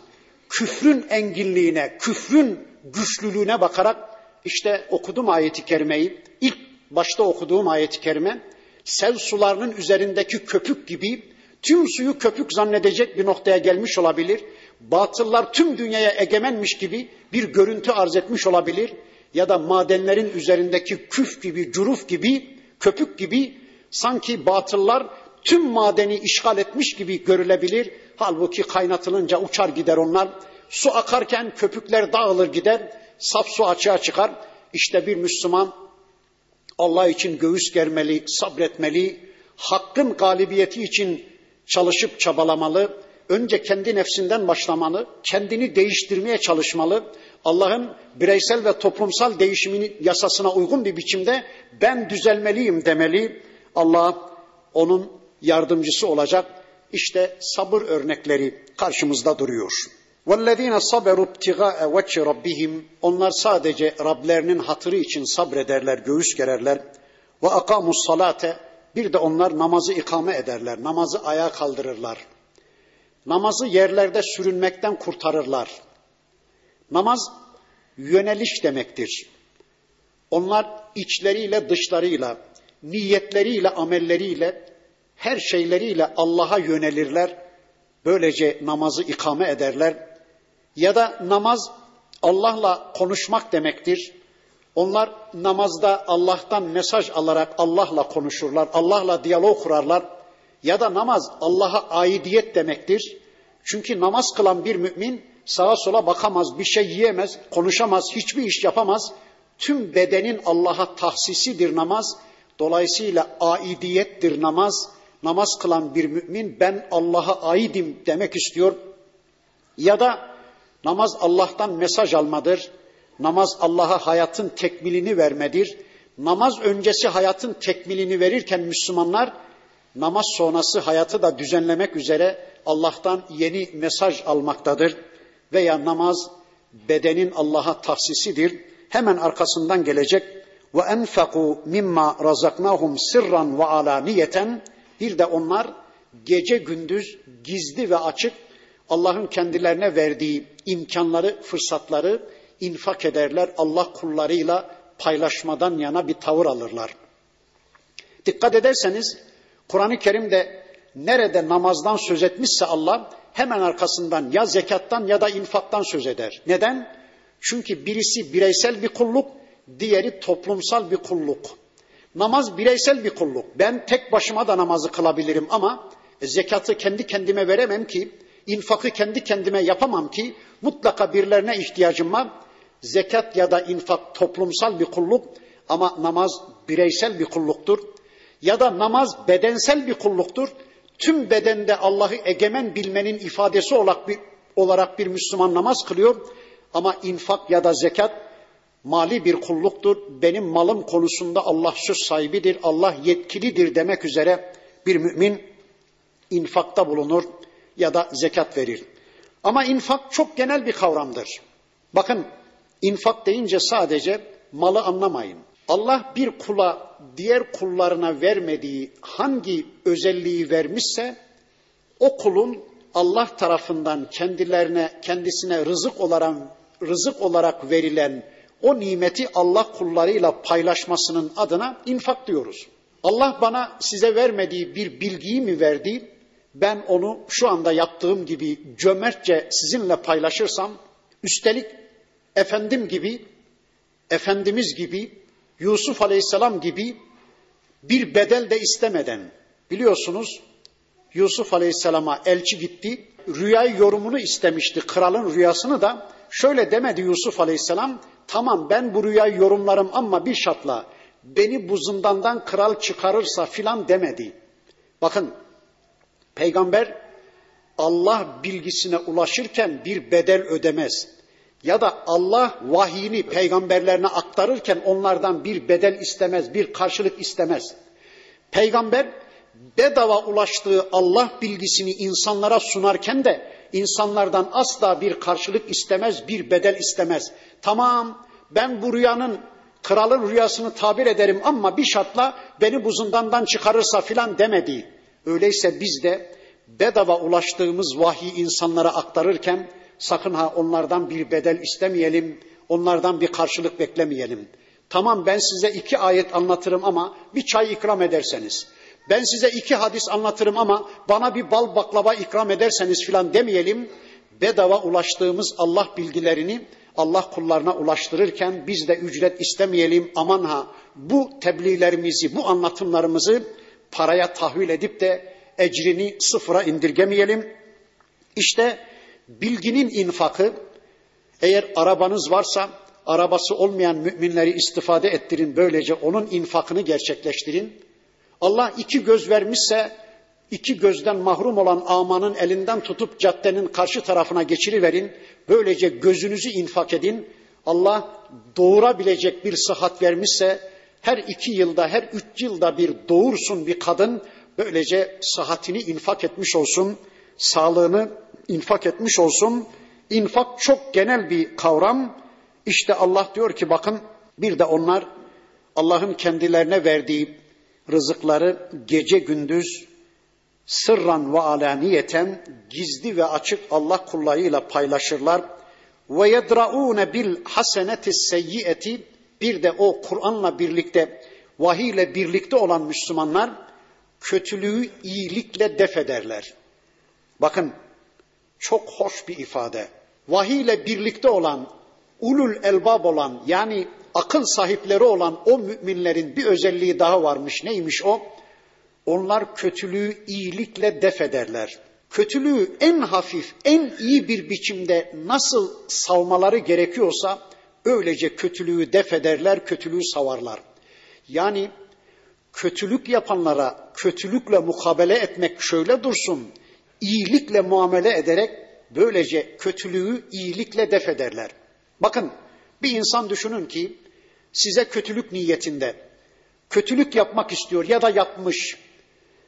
küfrün enginliğine, küfrün güçlülüğüne bakarak işte okudum ayeti kerimeyi. İlk başta okuduğum ayeti kerime sel sularının üzerindeki köpük gibi tüm suyu köpük zannedecek bir noktaya gelmiş olabilir. Batıllar tüm dünyaya egemenmiş gibi bir görüntü arz etmiş olabilir. Ya da madenlerin üzerindeki küf gibi, curuf gibi, köpük gibi sanki batıllar tüm madeni işgal etmiş gibi görülebilir. Halbuki kaynatılınca uçar gider onlar. Su akarken köpükler dağılır gider. Saf su açığa çıkar. İşte bir Müslüman Allah için göğüs germeli, sabretmeli, hakkın galibiyeti için çalışıp çabalamalı, önce kendi nefsinden başlamalı, kendini değiştirmeye çalışmalı, Allah'ın bireysel ve toplumsal değişiminin yasasına uygun bir biçimde ben düzelmeliyim demeli. Allah onun yardımcısı olacak. İşte sabır örnekleri karşımızda duruyor. وَالَّذ۪ينَ صَبَرُوا ابْتِغَاءَ وَجْهِ رَبِّهِمْ Onlar sadece Rablerinin hatırı için sabrederler, göğüs gererler. وَاَقَامُوا الصَّلَاةَ Bir de onlar namazı ikame ederler, namazı ayağa kaldırırlar. Namazı yerlerde sürünmekten kurtarırlar. Namaz yöneliş demektir. Onlar içleriyle dışlarıyla, niyetleriyle, amelleriyle, her şeyleriyle Allah'a yönelirler. Böylece namazı ikame ederler. Ya da namaz Allah'la konuşmak demektir. Onlar namazda Allah'tan mesaj alarak Allah'la konuşurlar, Allah'la diyalog kurarlar. Ya da namaz Allah'a aidiyet demektir. Çünkü namaz kılan bir mümin sağa sola bakamaz, bir şey yiyemez, konuşamaz, hiçbir iş yapamaz. Tüm bedenin Allah'a tahsisidir namaz. Dolayısıyla aidiyettir namaz. Namaz kılan bir mümin ben Allah'a aidim demek istiyor. Ya da namaz Allah'tan mesaj almadır. Namaz Allah'a hayatın tekmilini vermedir. Namaz öncesi hayatın tekmilini verirken Müslümanlar namaz sonrası hayatı da düzenlemek üzere Allah'tan yeni mesaj almaktadır. Veya namaz bedenin Allah'a tahsisidir. Hemen arkasından gelecek ve enfaku mimma razaknahum sirran ve alaniyeten bir de onlar gece gündüz gizli ve açık Allah'ın kendilerine verdiği imkanları, fırsatları infak ederler. Allah kullarıyla paylaşmadan yana bir tavır alırlar. Dikkat ederseniz Kur'an-ı Kerim'de nerede namazdan söz etmişse Allah hemen arkasından ya zekattan ya da infaktan söz eder. Neden? Çünkü birisi bireysel bir kulluk, diğeri toplumsal bir kulluk. Namaz bireysel bir kulluk. Ben tek başıma da namazı kılabilirim ama zekatı kendi kendime veremem ki, infakı kendi kendime yapamam ki, mutlaka birilerine ihtiyacım var. Zekat ya da infak toplumsal bir kulluk ama namaz bireysel bir kulluktur. Ya da namaz bedensel bir kulluktur. Tüm bedende Allah'ı egemen bilmenin ifadesi olarak bir, olarak bir Müslüman namaz kılıyor. Ama infak ya da zekat mali bir kulluktur. Benim malım konusunda Allah söz sahibidir, Allah yetkilidir demek üzere bir mümin infakta bulunur ya da zekat verir. Ama infak çok genel bir kavramdır. Bakın infak deyince sadece malı anlamayın. Allah bir kula diğer kullarına vermediği hangi özelliği vermişse o kulun Allah tarafından kendilerine kendisine rızık olarak rızık olarak verilen o nimeti Allah kullarıyla paylaşmasının adına infak diyoruz. Allah bana size vermediği bir bilgiyi mi verdi? Ben onu şu anda yaptığım gibi cömertçe sizinle paylaşırsam, üstelik efendim gibi, efendimiz gibi, Yusuf Aleyhisselam gibi bir bedel de istemeden biliyorsunuz Yusuf Aleyhisselam'a elçi gitti. Rüyayı yorumunu istemişti. Kralın rüyasını da şöyle demedi Yusuf Aleyhisselam. Tamam ben bu rüyayı yorumlarım ama bir şartla beni bu zindandan kral çıkarırsa filan demedi. Bakın peygamber Allah bilgisine ulaşırken bir bedel ödemez. Ya da Allah vahyini peygamberlerine aktarırken onlardan bir bedel istemez, bir karşılık istemez. Peygamber bedava ulaştığı Allah bilgisini insanlara sunarken de insanlardan asla bir karşılık istemez, bir bedel istemez. Tamam ben bu rüyanın kralın rüyasını tabir ederim ama bir şartla beni bu zindandan çıkarırsa filan demedi. Öyleyse biz de bedava ulaştığımız vahyi insanlara aktarırken sakın ha onlardan bir bedel istemeyelim, onlardan bir karşılık beklemeyelim. Tamam ben size iki ayet anlatırım ama bir çay ikram ederseniz, ben size iki hadis anlatırım ama bana bir bal baklava ikram ederseniz filan demeyelim. Bedava ulaştığımız Allah bilgilerini Allah kullarına ulaştırırken biz de ücret istemeyelim. Aman ha bu tebliğlerimizi, bu anlatımlarımızı paraya tahvil edip de ecrini sıfıra indirgemeyelim. İşte bilginin infakı, eğer arabanız varsa arabası olmayan müminleri istifade ettirin, böylece onun infakını gerçekleştirin. Allah iki göz vermişse iki gözden mahrum olan amanın elinden tutup caddenin karşı tarafına geçiriverin. Böylece gözünüzü infak edin. Allah doğurabilecek bir sıhhat vermişse her iki yılda, her üç yılda bir doğursun bir kadın. Böylece sıhhatini infak etmiş olsun, sağlığını infak etmiş olsun. İnfak çok genel bir kavram. İşte Allah diyor ki bakın bir de onlar Allah'ın kendilerine verdiği rızıkları gece gündüz sırran ve alaniyeten gizli ve açık Allah kullarıyla paylaşırlar. Ve yedraune bil haseneti seyyieti bir de o Kur'an'la birlikte vahiy ile birlikte olan Müslümanlar kötülüğü iyilikle def ederler. Bakın çok hoş bir ifade. Vahiy ile birlikte olan, ulul elbab olan yani akıl sahipleri olan o müminlerin bir özelliği daha varmış. Neymiş o? Onlar kötülüğü iyilikle def ederler. Kötülüğü en hafif, en iyi bir biçimde nasıl savmaları gerekiyorsa öylece kötülüğü def ederler, kötülüğü savarlar. Yani kötülük yapanlara kötülükle mukabele etmek şöyle dursun, iyilikle muamele ederek böylece kötülüğü iyilikle def ederler. Bakın bir insan düşünün ki size kötülük niyetinde kötülük yapmak istiyor ya da yapmış.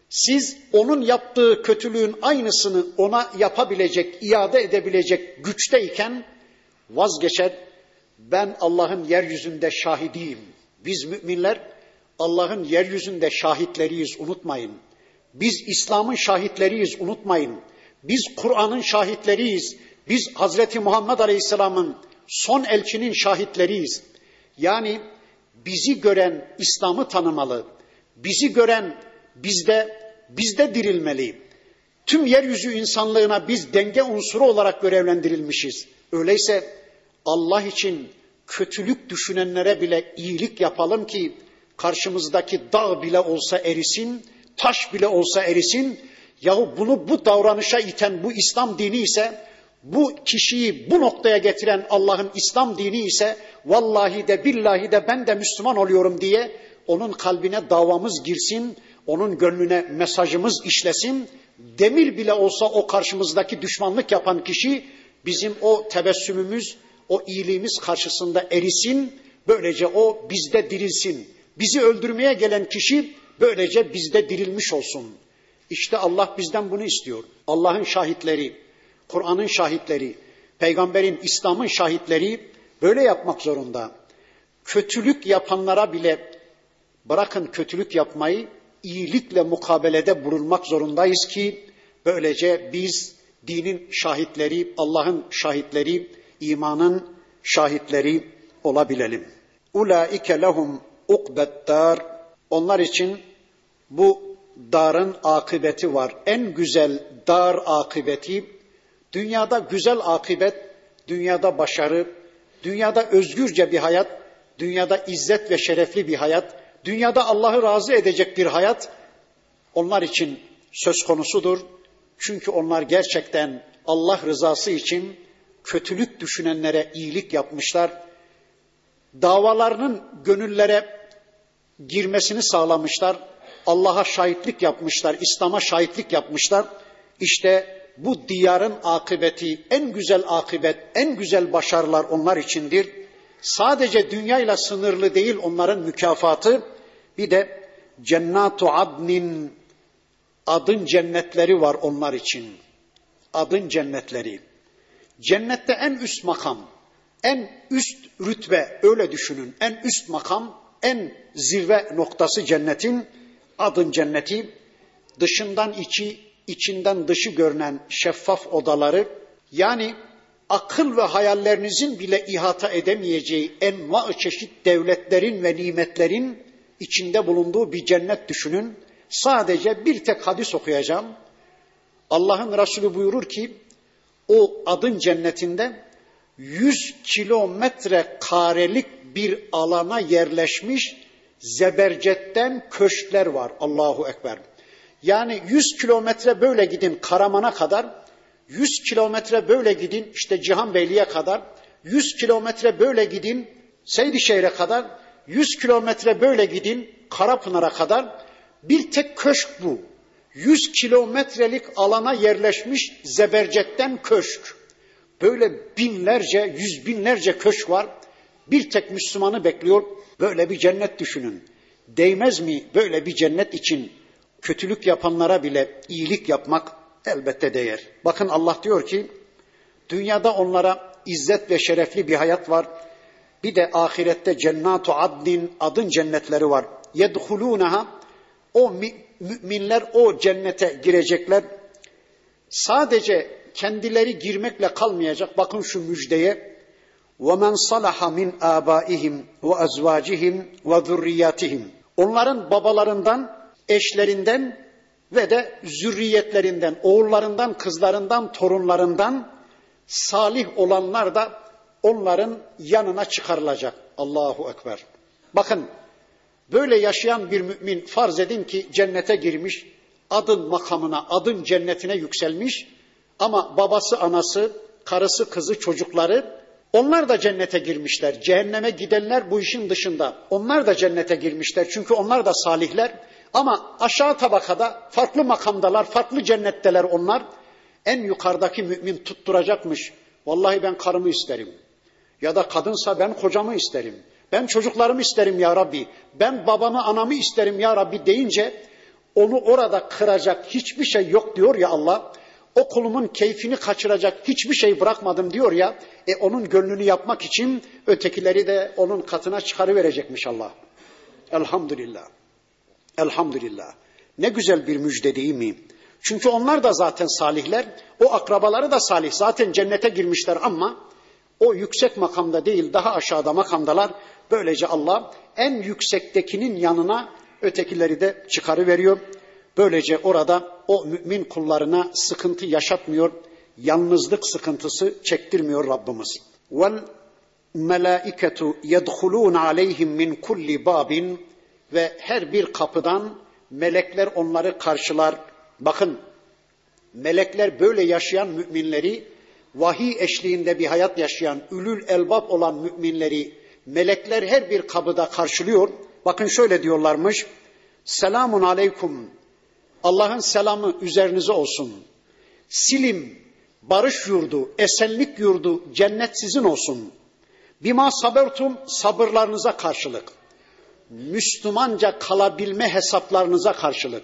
Siz onun yaptığı kötülüğün aynısını ona yapabilecek, iade edebilecek güçteyken vazgeçer. Ben Allah'ın yeryüzünde şahidiyim. Biz müminler Allah'ın yeryüzünde şahitleriyiz unutmayın. Biz İslam'ın şahitleriyiz unutmayın. Biz Kur'an'ın şahitleriyiz. Biz Hazreti Muhammed Aleyhisselam'ın son elçinin şahitleriyiz. Yani bizi gören İslam'ı tanımalı. Bizi gören bizde bizde dirilmeli. Tüm yeryüzü insanlığına biz denge unsuru olarak görevlendirilmişiz. Öyleyse Allah için kötülük düşünenlere bile iyilik yapalım ki karşımızdaki dağ bile olsa erisin, taş bile olsa erisin. Yahu bunu bu davranışa iten bu İslam dini ise bu kişiyi bu noktaya getiren Allah'ın İslam dini ise vallahi de billahi de ben de Müslüman oluyorum diye onun kalbine davamız girsin, onun gönlüne mesajımız işlesin. Demir bile olsa o karşımızdaki düşmanlık yapan kişi bizim o tebessümümüz, o iyiliğimiz karşısında erisin. Böylece o bizde dirilsin. Bizi öldürmeye gelen kişi böylece bizde dirilmiş olsun. İşte Allah bizden bunu istiyor. Allah'ın şahitleri, Kur'an'ın şahitleri, peygamberin, İslam'ın şahitleri böyle yapmak zorunda. Kötülük yapanlara bile bırakın kötülük yapmayı, iyilikle mukabelede bulunmak zorundayız ki böylece biz dinin şahitleri, Allah'ın şahitleri, imanın şahitleri olabilelim. Ulaike lehum ukbettar. Onlar için bu darın akıbeti var. En güzel dar akıbeti Dünyada güzel akibet, dünyada başarı, dünyada özgürce bir hayat, dünyada izzet ve şerefli bir hayat, dünyada Allah'ı razı edecek bir hayat onlar için söz konusudur. Çünkü onlar gerçekten Allah rızası için kötülük düşünenlere iyilik yapmışlar. Davalarının gönüllere girmesini sağlamışlar. Allah'a şahitlik yapmışlar, İslam'a şahitlik yapmışlar. İşte bu diyarın akıbeti, en güzel akıbet, en güzel başarılar onlar içindir. Sadece dünyayla sınırlı değil onların mükafatı. Bir de cennatu adnin adın cennetleri var onlar için. Adın cennetleri. Cennette en üst makam, en üst rütbe öyle düşünün. En üst makam, en zirve noktası cennetin adın cenneti. Dışından içi içinden dışı görünen şeffaf odaları yani akıl ve hayallerinizin bile ihata edemeyeceği enva çeşit devletlerin ve nimetlerin içinde bulunduğu bir cennet düşünün. Sadece bir tek hadis okuyacağım. Allah'ın Resulü buyurur ki o adın cennetinde 100 kilometre karelik bir alana yerleşmiş zebercetten köşkler var. Allahu Ekber. Yani 100 kilometre böyle gidin Karaman'a kadar, 100 kilometre böyle gidin işte Cihanbeyli'ye kadar, 100 kilometre böyle gidin Seydişehir'e kadar, 100 kilometre böyle gidin Karapınar'a kadar. Bir tek köşk bu. 100 kilometrelik alana yerleşmiş zebercetten köşk. Böyle binlerce, yüz binlerce köşk var. Bir tek Müslümanı bekliyor. Böyle bir cennet düşünün. Değmez mi böyle bir cennet için kötülük yapanlara bile iyilik yapmak elbette değer. Bakın Allah diyor ki dünyada onlara izzet ve şerefli bir hayat var. Bir de ahirette cennatu adnin adın cennetleri var. Yedhulunaha o müminler o cennete girecekler. Sadece kendileri girmekle kalmayacak. Bakın şu müjdeye. وَمَنْ صَلَحَ مِنْ آبَائِهِمْ وَأَزْوَاجِهِمْ وَذُرِّيَّاتِهِمْ Onların babalarından, eşlerinden ve de zürriyetlerinden, oğullarından, kızlarından, torunlarından salih olanlar da onların yanına çıkarılacak. Allahu Ekber. Bakın böyle yaşayan bir mümin farz edin ki cennete girmiş, adın makamına, adın cennetine yükselmiş ama babası, anası, karısı, kızı, çocukları onlar da cennete girmişler. Cehenneme gidenler bu işin dışında. Onlar da cennete girmişler. Çünkü onlar da salihler. Ama aşağı tabakada farklı makamdalar, farklı cennetteler onlar. En yukarıdaki mümin tutturacakmış. Vallahi ben karımı isterim. Ya da kadınsa ben kocamı isterim. Ben çocuklarımı isterim ya Rabbi. Ben babamı anamı isterim ya Rabbi deyince onu orada kıracak hiçbir şey yok diyor ya Allah. O kulumun keyfini kaçıracak hiçbir şey bırakmadım diyor ya. E onun gönlünü yapmak için ötekileri de onun katına çıkarıverecekmiş Allah. Elhamdülillah. Elhamdülillah. Ne güzel bir müjde değil mi? Çünkü onlar da zaten salihler. O akrabaları da salih. Zaten cennete girmişler ama o yüksek makamda değil daha aşağıda makamdalar. Böylece Allah en yüksektekinin yanına ötekileri de çıkarıveriyor. Böylece orada o mümin kullarına sıkıntı yaşatmıyor, yalnızlık sıkıntısı çektirmiyor Rabbimiz. Vel melaiketu yedhulun aleyhim min kulli babin ve her bir kapıdan melekler onları karşılar. Bakın melekler böyle yaşayan müminleri vahiy eşliğinde bir hayat yaşayan, ülül elbab olan müminleri melekler her bir kapıda karşılıyor. Bakın şöyle diyorlarmış. Selamun aleykum Allah'ın selamı üzerinize olsun. Silim, barış yurdu, esenlik yurdu, cennet sizin olsun. Bima sabertum sabırlarınıza karşılık. Müslümanca kalabilme hesaplarınıza karşılık.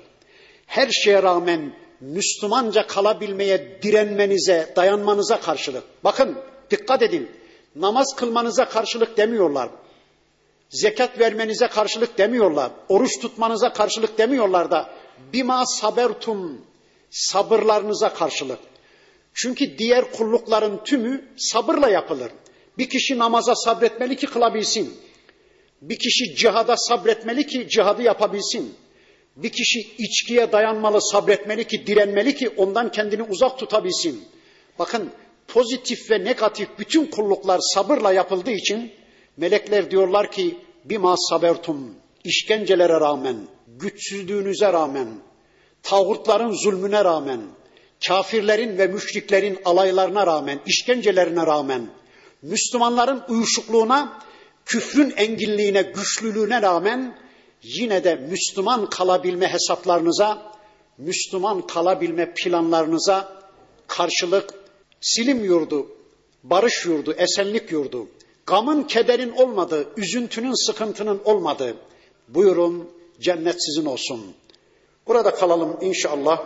Her şeye rağmen Müslümanca kalabilmeye direnmenize, dayanmanıza karşılık. Bakın dikkat edin. Namaz kılmanıza karşılık demiyorlar. Zekat vermenize karşılık demiyorlar. Oruç tutmanıza karşılık demiyorlar da bima sabertum sabırlarınıza karşılık. Çünkü diğer kullukların tümü sabırla yapılır. Bir kişi namaza sabretmeli ki kılabilsin. Bir kişi cihada sabretmeli ki cihadı yapabilsin. Bir kişi içkiye dayanmalı, sabretmeli ki, direnmeli ki ondan kendini uzak tutabilsin. Bakın pozitif ve negatif bütün kulluklar sabırla yapıldığı için melekler diyorlar ki bima sabertum işkencelere rağmen güçsüzlüğünüze rağmen, tağutların zulmüne rağmen, kafirlerin ve müşriklerin alaylarına rağmen, işkencelerine rağmen, Müslümanların uyuşukluğuna, küfrün enginliğine, güçlülüğüne rağmen yine de Müslüman kalabilme hesaplarınıza, Müslüman kalabilme planlarınıza karşılık silim yurdu, barış yurdu, esenlik yurdu, gamın kederin olmadığı, üzüntünün sıkıntının olmadığı, buyurun cennet sizin olsun. Burada kalalım inşallah.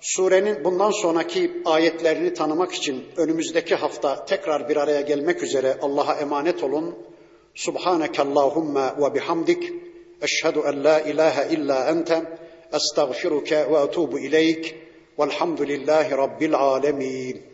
Surenin bundan sonraki ayetlerini tanımak için önümüzdeki hafta tekrar bir araya gelmek üzere Allah'a emanet olun. Subhaneke Allahumma ve bihamdik. Eşhedü en la ilahe illa ente. Estağfiruke ve etubu ileyk. Velhamdülillahi Rabbil alemin.